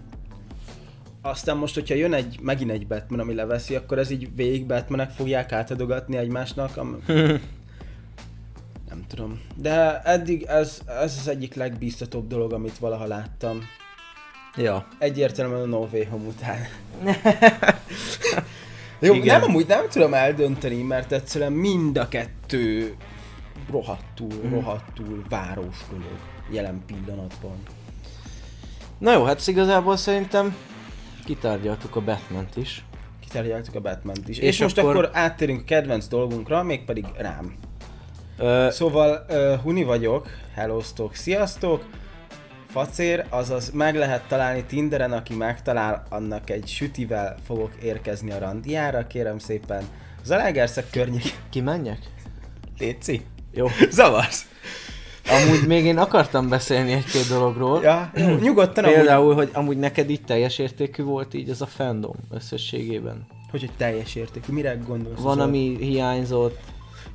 Aztán most, hogyha jön egy, megint egy Batman, ami leveszi, akkor ez így végig Batmanek fogják átadogatni egymásnak. Am- <laughs> nem tudom. De eddig ez, ez az egyik legbíztatóbb dolog, amit valaha láttam. Ja. Egyértelműen a No Way Home után. <laughs> Jó, Igen. nem amúgy nem tudom eldönteni, mert egyszerűen mind a kettő rohadtul, Mhm. rohadtul város dolog jelen pillanatban. Na jó, hát igazából szerintem kitárgyaltuk a Batman-t is. Kitárgyaltuk a batman is. És, És és most akkor- akkor... áttérünk a kedvenc dolgunkra, mégpedig rám. Ö, Szóval uh, Huni vagyok, hellóztok, sziasztok! Facér, azaz meg lehet találni Tinderen, aki megtalál, annak egy sütivel fogok érkezni a randiára, kérem szépen. Zalaegerszeg környék. kimenjek? Léci? Jó. Zavarsz! Amúgy még én akartam beszélni egy-két dologról. Ja, jó, nyugodtan amúgy, Például, hogy amúgy neked így teljes értékű volt így ez a fandom összességében. hogy, hogy teljes értékű, mire gondolsz? Van, ami hiányzott,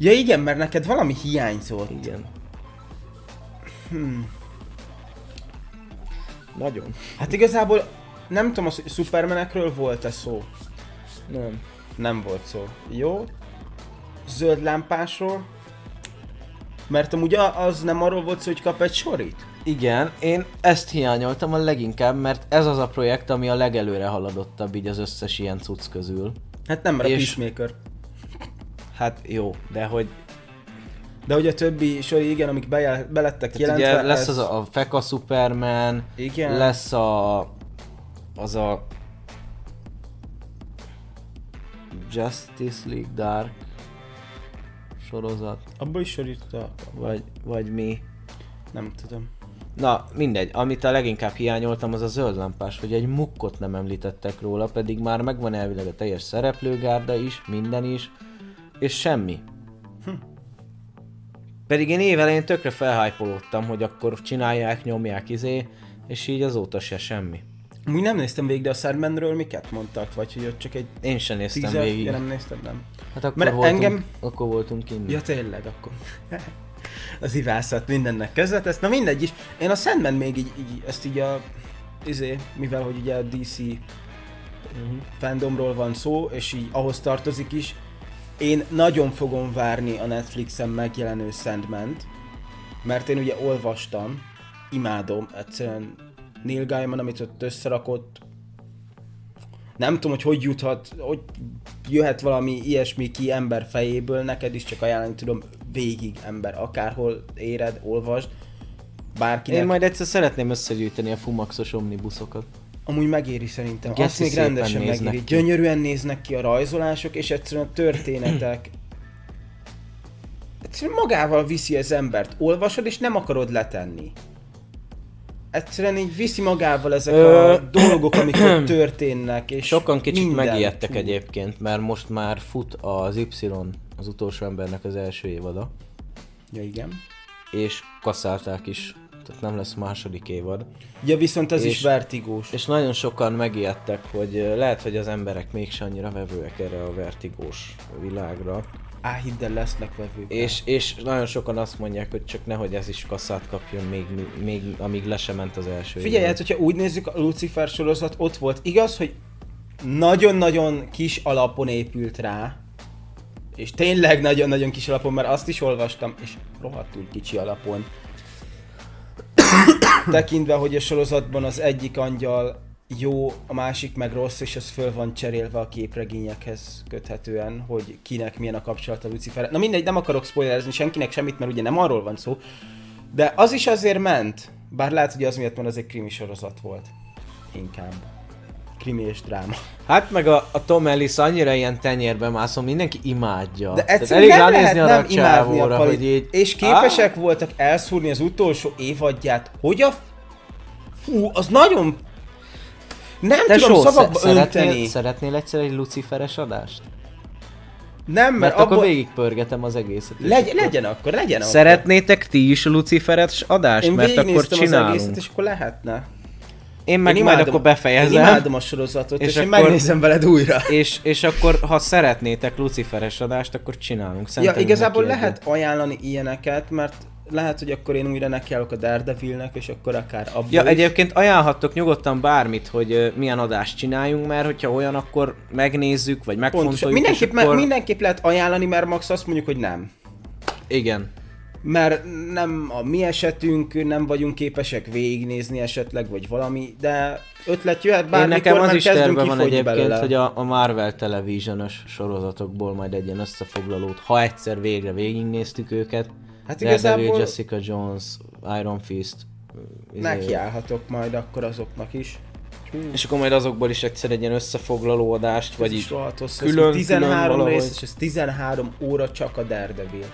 Ja igen, mert neked valami hiányzott. igen. Hmm. Nagyon. Hát igazából nem tudom, az, hogy Supermanekről volt-e szó? Nem. Nem volt szó. Jó. Zöld lámpásról. Mert amúgy a- az nem arról volt szó, hogy kap egy sorit? Igen, én ezt hiányoltam a leginkább, mert ez az a projekt, ami a legelőre haladottabb így az összes ilyen cucc közül. Hát nem, mert a És- Peacemaker. Hát jó, de hogy De hogy a többi sori, igen, amik bejel, belettek tehát jelentve, ugye lesz ez... az a, a Feka Superman, Igen. lesz a az a Justice League Dark sorozat, Abból is sorítottak? vagy, vagy mi. Nem tudom. Na, mindegy, amit a leginkább hiányoltam, az a zöld lámpás, hogy egy mukkot nem említettek róla, pedig már megvan elvileg a teljes szereplőgárda is, minden is, és semmi. Hm. Pedig én évelején tökre felhájpolódtam, hogy akkor csinálják, nyomják izé, és így azóta se semmi. Úgy nem néztem végig, de a Sandmanről miket mondtak? Vagy hogy ott csak egy Én sem néztem tízer... végig. Ja, nem néztem, nem. Hát akkor Mert voltunk, engem- akkor voltunk kint. Ja tényleg, akkor. <laughs> az ivászat mindennek közvetesz. Na mindegy is. Én a Sandman még így, így ezt így a... Izé, mivel hogy ugye a DC Uh-huh. fandomról van szó, és így ahhoz tartozik is, én nagyon fogom várni a Netflixen megjelenő Sandman-t, mert én ugye olvastam, imádom, egyszerűen Neil Gaiman, amit ott összerakott, nem tudom, hogy hogy juthat, hogy jöhet valami ilyesmi ki ember fejéből, neked is csak ajánlani tudom, végig ember, akárhol éred, olvasd, bárkinek. Én majd egyszer szeretném összegyűjteni a Fumaxos omnibuszokat. Amúgy megéri szerintem. Geci Azt még rendesen megéri. ki. Gyönyörűen néznek ki a rajzolások, és egyszerűen a történetek. Egyszerűen magával viszi az embert. Olvasod, és nem akarod letenni. egyszerűen így viszi magával ezek Ö, a dolgok, amik ott <clears throat> történnek, és Sokan kicsit minden. megijedtek Fú. egyébként, mert most már fut az Y, az utolsó embernek az első évada, Ja, igen. és kasszálták is, tehát nem lesz második évad. Ja, viszont ez És- is vertigós. És nagyon sokan megijedtek, hogy lehet, hogy az emberek mégse annyira vevőek erre a vertigós világra. Á, hidd el, lesznek vevők. És, és nagyon sokan azt mondják, hogy csak nehogy ez is kasszát kapjon, még, még amíg le sem ment az első Figyelj, hát, hogyha úgy nézzük, a Lucifer sorozat ott volt. Igaz, hogy nagyon-nagyon kis alapon épült rá, és tényleg nagyon-nagyon kis alapon, mert azt is olvastam, és rohadtul kicsi alapon. Tekintve, hogy a sorozatban az egyik angyal jó, a másik meg rossz, és ez föl van cserélve a képregényekhez köthetően, hogy kinek milyen a kapcsolata Lucifer. Na mindegy, nem akarok spoilerezni senkinek semmit, mert ugye nem arról van szó, de az is azért ment, bár lehet, hogy az miatt, mert az egy krimi sorozat volt. Inkább. Krimi és dráma. Hát meg a, a Tom Ellis annyira ilyen tenyérbe mászom, mindenki imádja. De egyszerűen nem lehet arra nem imádni a palit. hogy így... És képesek voltak elszúrni az utolsó évadját, hogy a... Fú, az nagyon... Nem Te tudom só, szavakba szeretnél, önteni. szeretnél egyszer egy luciferes adást? Nem, mert, Mert akkor abba... végigpörgetem az egészet. és Legy, akkor- legyen akkor, legyen akkor. Szeretnétek ti is luciferes adást? Én mert akkor végignéztem az csinálunk. egészet, és akkor lehetne. Én meg Én majd imádom- akkor befejezem. Én imádom a sorozatot, és, És és én akkor- megnézem veled újra. És, és akkor, ha szeretnétek luciferes adást, akkor csinálunk. Ja, Szentelünk igazából egyet. lehet ajánlani ilyeneket, mert lehet, hogy akkor én újra nekiállok a Daredevilnek, és akkor akár abból Ja, is. egyébként ajánlhattok nyugodtan bármit, hogy milyen adást csináljunk, mert hogyha olyan, akkor megnézzük, vagy Pontosan. megfontoljuk, Mindenképp, és akkor... me- mindenképp lehet ajánlani, mert max azt mondjuk, hogy nem. Igen. Mert nem a mi esetünk, nem vagyunk képesek végignézni esetleg, vagy valami, de ötlet jöhet Én bármikor, nekem az is terve van egyébként, belőle. hogy a, a Marvel television sorozatokból majd egy ilyen összefoglalót, ha egyszer végre végignéztük őket, Hát Daredevil, igazából Jessica Jones, Iron Fist, izé, nekiállhatok majd akkor azoknak is. és akkor majd azokból is egyszer egy ilyen összefoglaló adást, vagy így. külön- ez 13 külön rész, és ez 13 óra csak a Daredevil.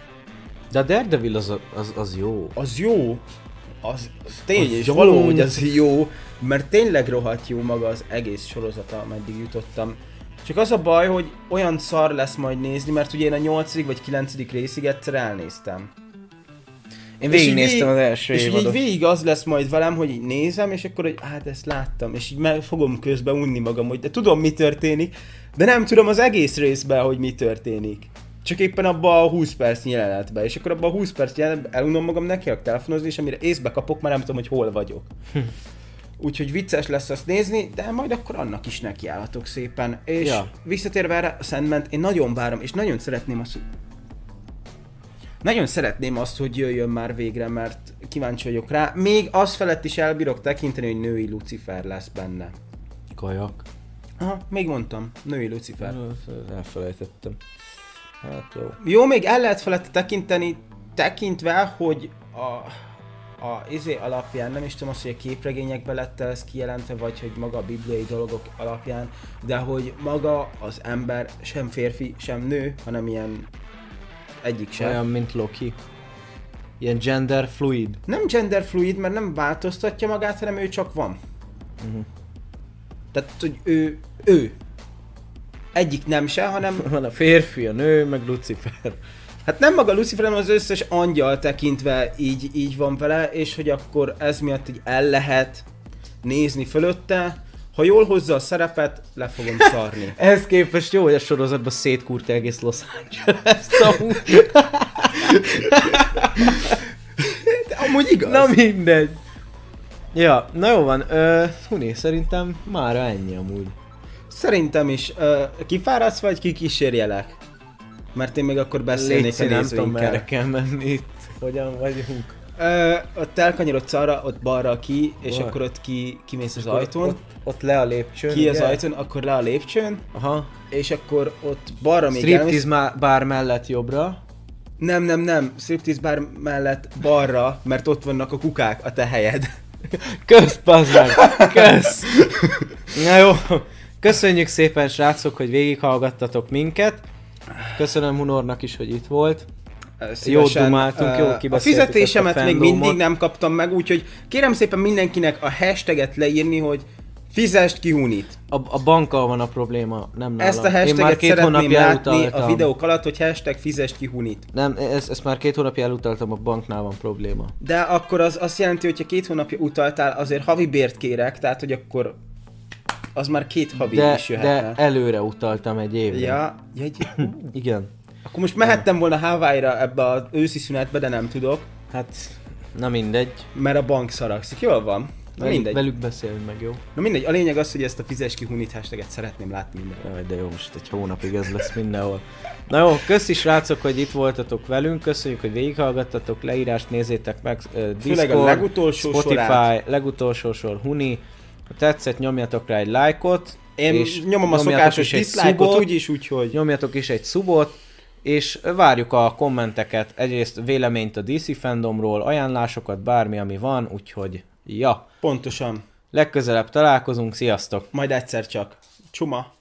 De a Daredevil az, az, az jó. Az jó, az, az tény, Az és jó. való, hogy az jó, mert tényleg rohadt jó maga az egész sorozata, ameddig jutottam. Csak az a baj, hogy olyan szar lesz majd nézni, mert ugye én a 8. vagy 9. részig egyszer elnéztem. Én És így végignéztem az első És így, így évadot. végig az lesz majd velem, hogy így nézem, és akkor, hogy hát ezt láttam, és így meg fogom közben unni magam, hogy de tudom mi történik, de nem tudom az egész részben, hogy mi történik. Csak éppen abba a 20 perc jelenetben, és akkor abba a 20 perc jelenetben elunom magam neki telefonozni, és amire észbe kapok, már nem tudom, hogy hol vagyok. Úgyhogy vicces lesz azt nézni, de majd akkor annak is nekiállatok szépen. És Ja. visszatérve erre a Sandman, én nagyon várom, és nagyon szeretném azt, hogy nagyon szeretném azt, hogy jöjjön már végre, mert kíváncsi vagyok rá. Még az felett is elbírok tekinteni, hogy női Lucifer lesz benne. Kajak. Aha, még mondtam, női Lucifer. Elfelejtettem. Hát jó. Jó, még el lehet felette tekinteni, tekintve, hogy a, a izé alapján, nem is tudom azt, hogy a képregényekben lett ez kijelentve, vagy hogy maga a bibliai dolgok alapján, de hogy maga az ember sem férfi, sem nő, hanem ilyen egyik sem. Olyan, mint Loki. Ilyen gender fluid. Nem gender fluid, mert nem változtatja magát, hanem ő csak van. Mhm. Tehát, hogy ő, ő. Egyik nem se, hanem <laughs> Van a férfi, a nő, meg Lucifer. Hát nem maga Lucifer, hanem az összes angyal tekintve így, így van vele, és hogy akkor ez miatt így el lehet nézni fölötte. Ha jól hozza a szerepet, le fogom <laughs> szarni. Ehhez képest jó, hogy a sorozatban szétkúrt egész Los Angeles. De amúgy igaz. Na mindegy. Ja, na jó van. Uh, Huni, szerintem már ennyi amúgy. Szerintem is. Uh, kifáradsz vagy kikísérjelek? Mert én még akkor beszélnék Léci, a nem tudom merre kell menni itt. Hogyan vagyunk? Ö, ott elkanyarodsz arra, ott balra ki, és Bal. akkor ott ki, kimész az ajtón. Ott, ott le a lépcsőn. Ki az ugye? ajtón, akkor le a lépcsőn, Aha. és akkor ott balra még. Striptease bár mellett jobbra. Nem, nem, nem, striptease bar mellett balra, mert ott vannak a kukák a te helyed. Kösz, meg! <laughs> Kösz! Na jó, köszönjük szépen srácok, hogy végighallgattatok minket. Köszönöm Hunornak is, hogy itt volt. szívesen, dumáltunk, ö, jól A fizetésemet a még mindig nem kaptam meg, úgyhogy kérem szépen mindenkinek a hashtaget leírni, hogy fizest ki Hunit. A, a bankkal van a probléma, nem nálam. Ezt a Én már hashtaget két szeretném hónapja látni elutaltam. a videók alatt, hogy hashtag fizest ki Hunit. Nem, ezt, ezt már két hónapja elutaltam, a banknál van probléma. De akkor az azt jelenti, hogy ha két hónapja utaltál, azért havi bért kérek, tehát hogy akkor az már két havi De, is jöhetne. de előre utaltam egy évre. Ja, ja, egy... <laughs> Igen. Akkor most mehettem volna Hawaii-ra ebbe az őszi szünetbe, de nem tudok, Hát, na mindegy. mert a bank szaragszik. Jól van. Na Velük, mindegy. velük beszélünk meg, jó? Na mindegy, a lényeg az, hogy ezt a fizes ki Hunit hashtaget szeretném látni minden. Jaj, de jó, most egy hónapig ez lesz mindenhol. Na jó, köszi srácok, hogy itt voltatok velünk, köszönjük, hogy végighallgattatok, leírást nézzétek meg, uh, Discord, Főleg a legutolsó Spotify, sorát. legutolsó sor Huni. Ha tetszett, nyomjatok rá egy lájkot. Én és nyomom a szokásos dislike-ot úgyis, úgyhogy... Nyomjatok is egy szubot, és várjuk a kommenteket, egyrészt véleményt a DC fandomról, ajánlásokat, bármi, ami van, úgyhogy ja. Pontosan. Legközelebb találkozunk, sziasztok! Majd egyszer csak. Csuma.